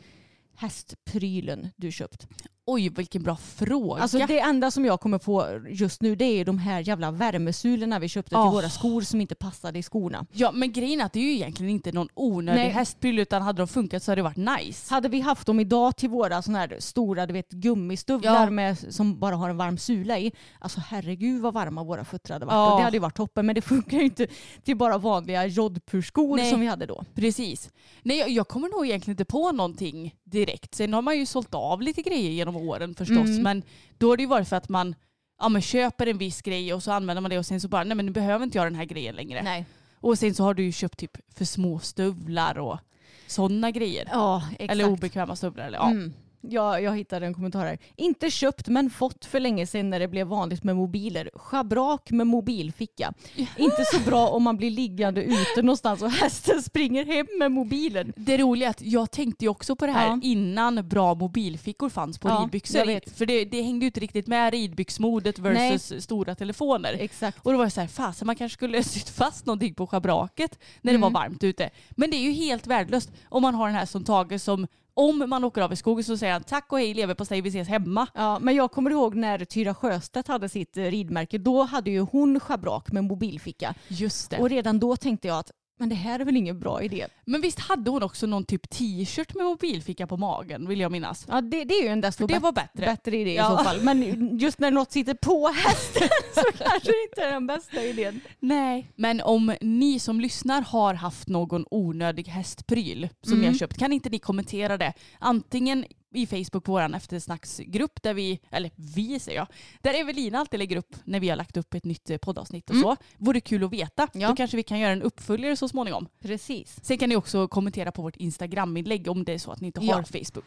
hästprylen du köpt?
Oj vilken bra fråga.
Alltså det enda som jag kommer på just nu det är de här jävla värmesulorna vi köpte till
Oh.
våra skor som inte passade i skorna.
Ja men grejen är att det är ju egentligen inte någon onödig
Nej.
hästpryl utan hade de funkat så hade det varit nice.
Hade vi haft dem idag till våra såna här stora du vet, gummistövlar
Ja.
med, som bara har en varm sula i. Alltså herregud vad varma våra fötter hade varit.
Ja.
Och det hade ju varit toppen men det *laughs* funkar ju inte till bara vanliga jodhpurskor
Nej.
som vi hade då.
Precis. Nej jag, jag kommer nog egentligen inte på någonting direkt. Sen har man ju sålt av lite grejer genom åren förstås
Mm.
men då har det ju varit för att man ja, men köper en viss grej och så använder man det och sen så bara nej men nu behöver inte jag den här grejen längre.
Nej.
Och sen så har du ju köpt typ för små stövlar och sådana grejer.
Ja, exakt.
Eller obekväma stövlar. Eller, ja.
Mm. Ja, jag hittade en kommentar här. Inte köpt men fått för länge sedan när det blev vanligt med mobiler. Schabrak med mobilficka. *laughs* Inte så bra om man blir liggande ute någonstans och hästen springer hem med mobilen.
Det roliga är att jag tänkte ju också på det här
Ja.
innan bra mobilfickor fanns på
Ja,
ridbyxor.
jag.
För det, det hängde ju inte riktigt med ridbyxmodet versus stora telefoner.
Exakt.
Och då var det så här, fasen man kanske skulle sytt fast någonting på schabraket när det
Mm.
var varmt ute. Men det är ju helt värdelöst om man har den här som Tage som om man åker av i skogen så säger han tack och hej leverpastej vi ses hemma.
Ja, men jag kommer ihåg när Tyra Sjöstedt hade sitt ridmärke. Då hade ju hon schabrak med mobilficka.
Just det.
Och redan då tänkte jag att men det här är väl ingen bra idé.
Men visst hade hon också någon typ t-shirt med mobilficka på magen vill jag minnas.
Ja, det, det är ju en desto
det
bättre.
var bättre.
bättre idé
Ja.
i så fall. Men just när något sitter på hästen *laughs* så kanske det inte är den bästa idén.
Nej. Men om ni som lyssnar har haft någon onödig hästpryl som ni
Mm.
har köpt, kan inte ni kommentera det? Antingen i Facebook på vår eftersnacksgrupp där vi, eller vi säger jag, där Evelina alltid lägger upp när vi har lagt upp ett nytt eh, poddavsnitt och
Mm.
så. Vore kul att veta.
Ja.
Då kanske vi kan göra en uppföljare så småningom.
Precis.
Sen kan ni också kommentera på vårt Instagram-inlägg om det är så att ni inte
Ja.
har Facebook.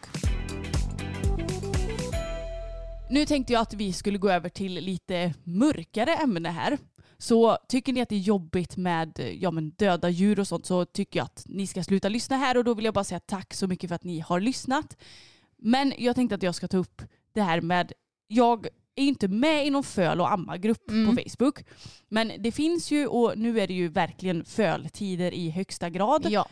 Nu tänkte jag att vi skulle gå över till lite mörkare ämne här. Så tycker ni att det är jobbigt med ja, men döda djur och sånt så tycker jag att ni ska sluta lyssna här och då vill jag bara säga tack så mycket för att ni har lyssnat. Men jag tänkte att jag ska ta upp det här med, jag är inte med i någon föl och ammargrupp
Mm.
på Facebook. Men det finns ju och nu är det ju verkligen föltider i högsta grad.
Ja.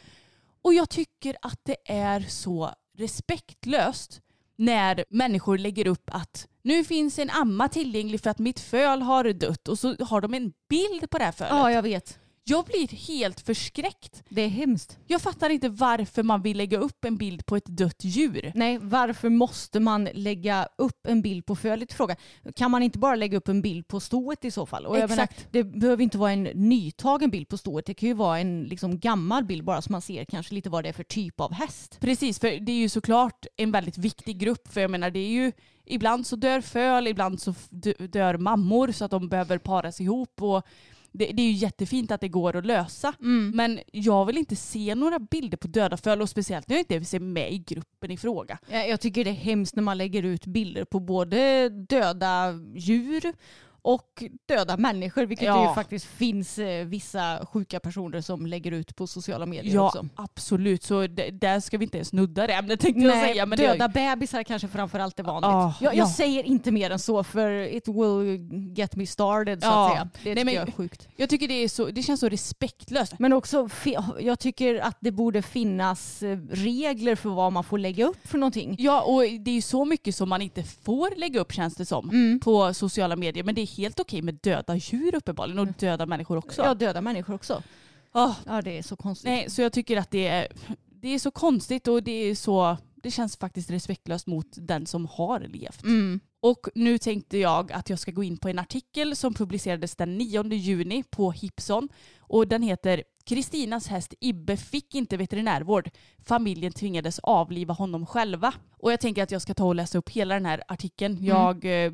Och jag tycker att det är så respektlöst när människor lägger upp att nu finns en amma tillgänglig för att mitt föl har dött och så har de en bild på det här fölet.
ja, jag vet.
Jag blir helt förskräckt.
Det är hemskt.
Jag fattar inte varför man vill lägga upp en bild på ett dött djur.
Nej, varför måste man lägga upp en bild på fölet? Fråga. Kan man inte bara lägga upp en bild på stoet i så fall? Och jag menar,
Exakt.
det behöver inte vara en nytagen bild på stoet. Det kan ju vara en liksom, gammal bild bara så man ser kanske lite vad det är för typ av häst.
Precis, för det är ju såklart en väldigt viktig grupp. För jag menar det är ju ibland så dör föl, ibland så dö- dör mammor så att de behöver paras ihop. Och det, det är ju jättefint att det går att lösa. Men jag vill inte se några bilder på döda föl och speciellt när jag inte är med i gruppen i fråga.
Jag tycker det är hemskt när man lägger ut bilder på både döda djur och döda människor, vilket
Ja.
det ju faktiskt finns eh, vissa sjuka personer som lägger ut på sociala medier
Ja,
också.
absolut. Så där ska vi inte ens nudda det ämnet tänkte jag säga. Men
döda
det,
bebisar kanske framförallt är vanligt.
Ah,
jag, jag
ja.
säger inte mer än så för it will get me started så
Ja.
att säga. Det
Nej,
tycker
men-
jag är sjukt.
jag tycker det, är så, det känns så respektlöst.
Men också, jag tycker att det borde finnas eh, regler för vad man får lägga upp för någonting.
Ja, och det är ju så mycket som man inte får lägga upp känns det som
Mm.
på sociala medier. Men det är helt okej med döda djur uppenbarligen och döda människor också.
Ja, döda människor också.
Ah,
Ja, det är så konstigt.
nej, så jag tycker att det är, det är så konstigt och det är så det känns faktiskt respektlöst mot den som har levt.
Mm.
Och nu tänkte jag att jag ska gå in på en artikel som publicerades den 9 juni på Hipson. Och den heter Kristinas häst Ibbe fick inte veterinärvård. Familjen tvingades avliva honom själva. Och jag tänker att jag ska ta och läsa upp hela den här artikeln. Jag, eh,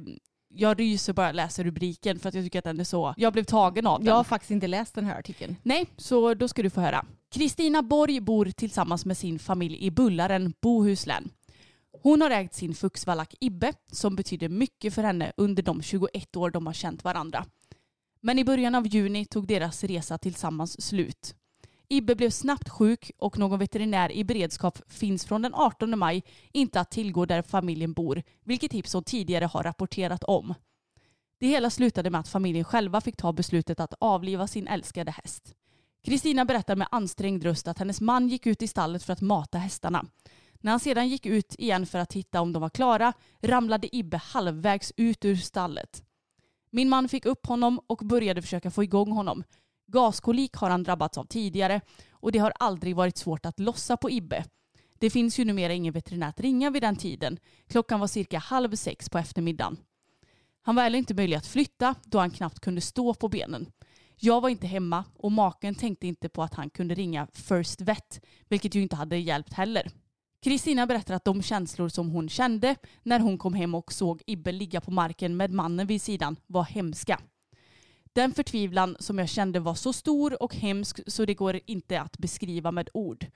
jag ryser bara läser rubriken för att jag tycker att den är så... Jag blev tagen av den.
Jag har faktiskt inte läst den här artikeln.
Nej, så då ska du få höra. Kristina Borg bor tillsammans med sin familj i Bullaren, Bohuslän. Hon har ägt sin fuxvallack Ibbe som betyder mycket för henne under de 21 år de har känt varandra. Men i början av juni tog deras resa tillsammans slut. Ibbe blev snabbt sjuk och någon veterinär i beredskap finns från den 18 maj inte att tillgå där familjen bor, vilket Hipson tidigare har rapporterat om. Det hela slutade med att familjen själva fick ta beslutet att avliva sin älskade häst. Kristina berättar med ansträngd röst att hennes man gick ut i stallet för att mata hästarna. När han sedan gick ut igen för att titta om de var klara ramlade Ibbe halvvägs ut ur stallet. Min man fick upp honom och började försöka få igång honom. Gaskolik har han drabbats av tidigare och det har aldrig varit svårt att lossa på Ibbe. Det finns ju numera ingen veterinär att ringa vid den tiden. Klockan var cirka halv sex på eftermiddagen. Han var heller inte möjlig att flytta då han knappt kunde stå på benen. Jag var inte hemma och maken tänkte inte på att han kunde ringa First Vet, vilket ju inte hade hjälpt heller. Kristina berättar att de känslor som hon kände när hon kom hem och såg Ibbe ligga på marken med mannen vid sidan var hemska. Den förtvivlan som jag kände var så stor och hemsk så det går inte att beskriva med ord.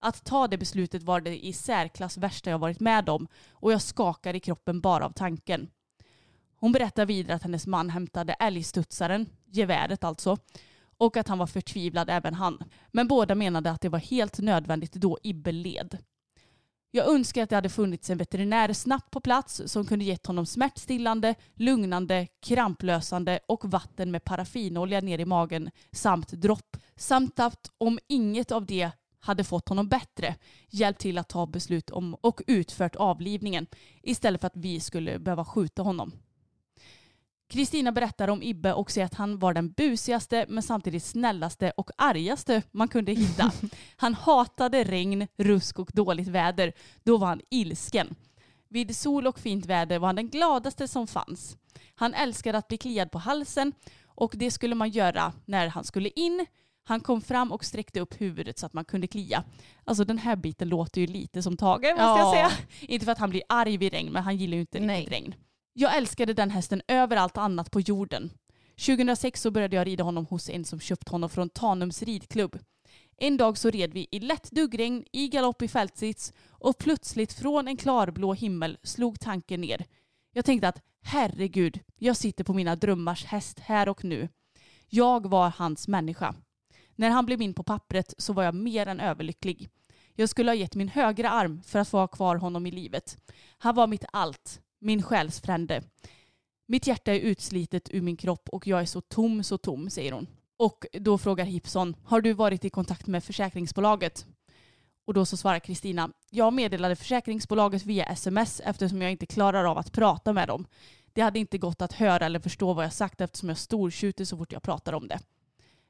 Att ta det beslutet var det i särklass värsta jag varit med om och jag skakar i kroppen bara av tanken. Hon berättar vidare att hennes man hämtade älgstudsaren, geväret alltså, och att han var förtvivlad även han. Men båda menade att det var helt nödvändigt då Ibbe led. Jag önskar att det hade funnits en veterinär snabbt på plats som kunde gett honom smärtstillande, lugnande, kramplösande och vatten med paraffinolja ner i magen samt dropp. Samt att om inget av det hade fått honom bättre, hjälpt till att ta beslut om och utfört avlivningen istället för att vi skulle behöva skjuta honom. Kristina berättar om Ibbe och säger att han var den busigaste men samtidigt snällaste och argaste man kunde hitta. *laughs* Han hatade regn, rusk och dåligt väder. Då var han ilsken. Vid sol och fint väder var han den gladaste som fanns. Han älskade att bli kliad på halsen och det skulle man göra när han skulle in. Han kom fram och sträckte upp huvudet så att man kunde klia. Alltså den här biten låter ju lite som Tage måste jag
Ja.
säga. Inte för att han blir arg vid regn men han gillar ju inte
Nej.
riktigt regn. Jag älskade den hästen över allt annat på jorden. 2006 så började jag rida honom hos en som köpt honom från Tanums ridklubb. En dag så red vi i lätt duggregn, i galopp i fältsits och plötsligt från en klarblå himmel slog tanken ner. Jag tänkte att herregud, jag sitter på mina drömmars häst här och nu. Jag var hans människa. När han blev in på pappret så var jag mer än överlycklig. Jag skulle ha gett min högra arm för att få ha kvar honom i livet. Han var mitt allt, min själsfrände. Mitt hjärta är utslitet ur min kropp och jag är så tom, så tom, säger hon. Och då frågar Hipson, har du varit i kontakt med försäkringsbolaget? Och då så svarar Kristina, jag meddelade försäkringsbolaget via sms eftersom jag inte klarar av att prata med dem. Det hade inte gått att höra eller förstå vad jag sagt eftersom jag stortjuter så fort jag pratar om det.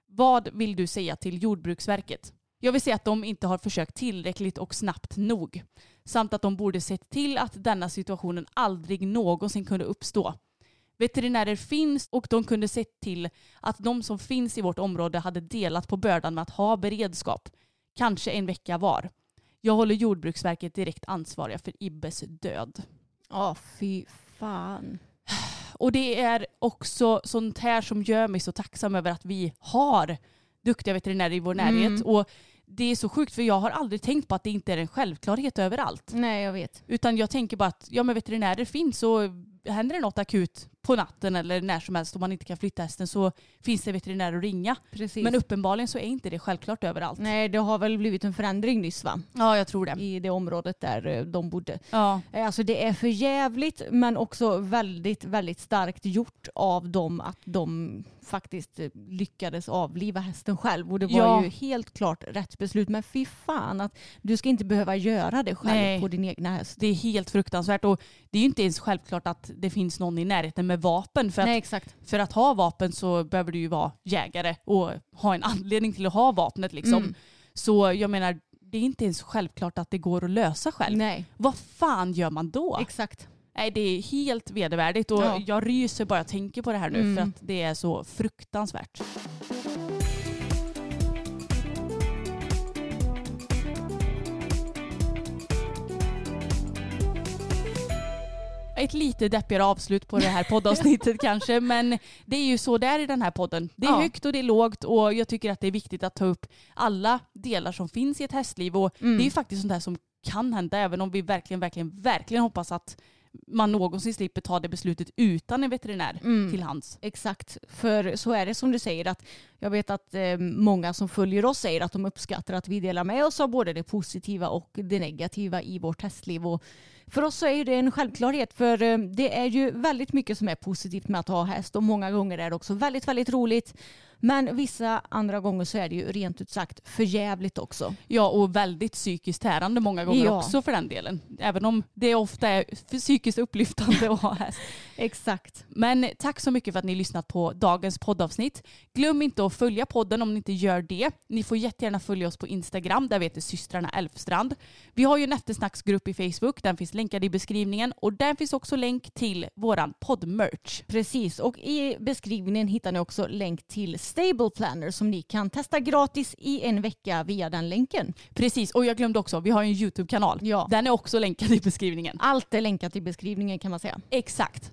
Vad vill du säga till Jordbruksverket? Jag vill säga att de inte har försökt tillräckligt och snabbt nog. Samt att de borde sett till att denna situationen aldrig någonsin kunde uppstå. Veterinärer finns och de kunde sett till att de som finns i vårt område hade delat på bördan med att ha beredskap. Kanske en vecka var. Jag håller Jordbruksverket direkt ansvariga för Ibbes död.
Ja, fy fan.
Och det är också sånt här som gör mig så tacksam över att vi har duktiga veterinärer i vår närhet.
Mm.
Och det är så sjukt för jag har aldrig tänkt på att det inte är en självklarhet överallt.
Nej, jag vet.
Utan jag tänker bara att ja, men veterinärer finns och händer det något akut på natten eller när som helst om man inte kan flytta hästen så finns det veterinärer att ringa.
Precis.
Men uppenbarligen så är inte det självklart överallt.
Nej, det har väl blivit en förändring nyss va?
Ja, jag tror det.
I det området där eh, de bodde.
Ja.
Eh, Alltså det är för jävligt men också väldigt, väldigt starkt gjort av dem att de faktiskt eh, lyckades avliva hästen själv. Och det var
Ja.
ju helt klart rätt beslut. Men fy fan att du ska inte behöva göra det själv
Nej.
på din egna häst.
Det är helt fruktansvärt och det är ju inte ens självklart att det finns någon i närheten med vapen. För att,
Nej
för att ha vapen så behöver du ju vara jägare och ha en anledning till att ha vapnet. Liksom.
Mm.
Så jag menar, det är inte ens självklart att det går att lösa själv.
Nej
Vad fan gör man då?
exakt.
Nej, det är helt vedervärdigt och
Ja.
jag ryser bara jag tänker på det här nu
Mm.
för att det är så fruktansvärt. Ett lite deppigare avslut på det här poddavsnittet *laughs* kanske men det är ju så det är i den här podden. Det är
Ja.
högt och det är lågt och jag tycker att det är viktigt att ta upp alla delar som finns i ett hästliv och
Mm.
det är ju faktiskt sånt här som kan hända även om vi verkligen, verkligen, verkligen hoppas att man någonsin slipper ta det beslutet utan en veterinär
Mm.
till hands.
Exakt, för så är det som du säger att jag vet att eh, många som följer oss säger att de uppskattar att vi delar med oss av både det positiva och det negativa i vårt hästliv. Och för oss så är det en självklarhet för eh, det är ju väldigt mycket som är positivt med att ha häst och många gånger är det också väldigt, väldigt roligt. Men vissa andra gånger så är det ju rent ut sagt för jävligt också.
Ja, och väldigt psykiskt tärande många gånger
Ja.
också för den delen. Även om det ofta är psykiskt upplyftande att ha häst.
Exakt.
Men tack så mycket för att ni lyssnat på dagens poddavsnitt. Glöm inte att följa podden om ni inte gör det. Ni får jättegärna följa oss på Instagram, där vi heter systrarna Elfstrand. Vi har ju en eftersnacksgrupp i Facebook, den finns länkad i beskrivningen och där finns också länk till våran poddmerch.
Precis, och i beskrivningen hittar ni också länk till Stable Planner som ni kan testa gratis i en vecka via den länken.
Precis, och jag glömde också, vi har ju en YouTube-kanal.
Ja.
Den är också länkad i beskrivningen.
Allt är länkat i beskrivningen kan man säga.
Exakt.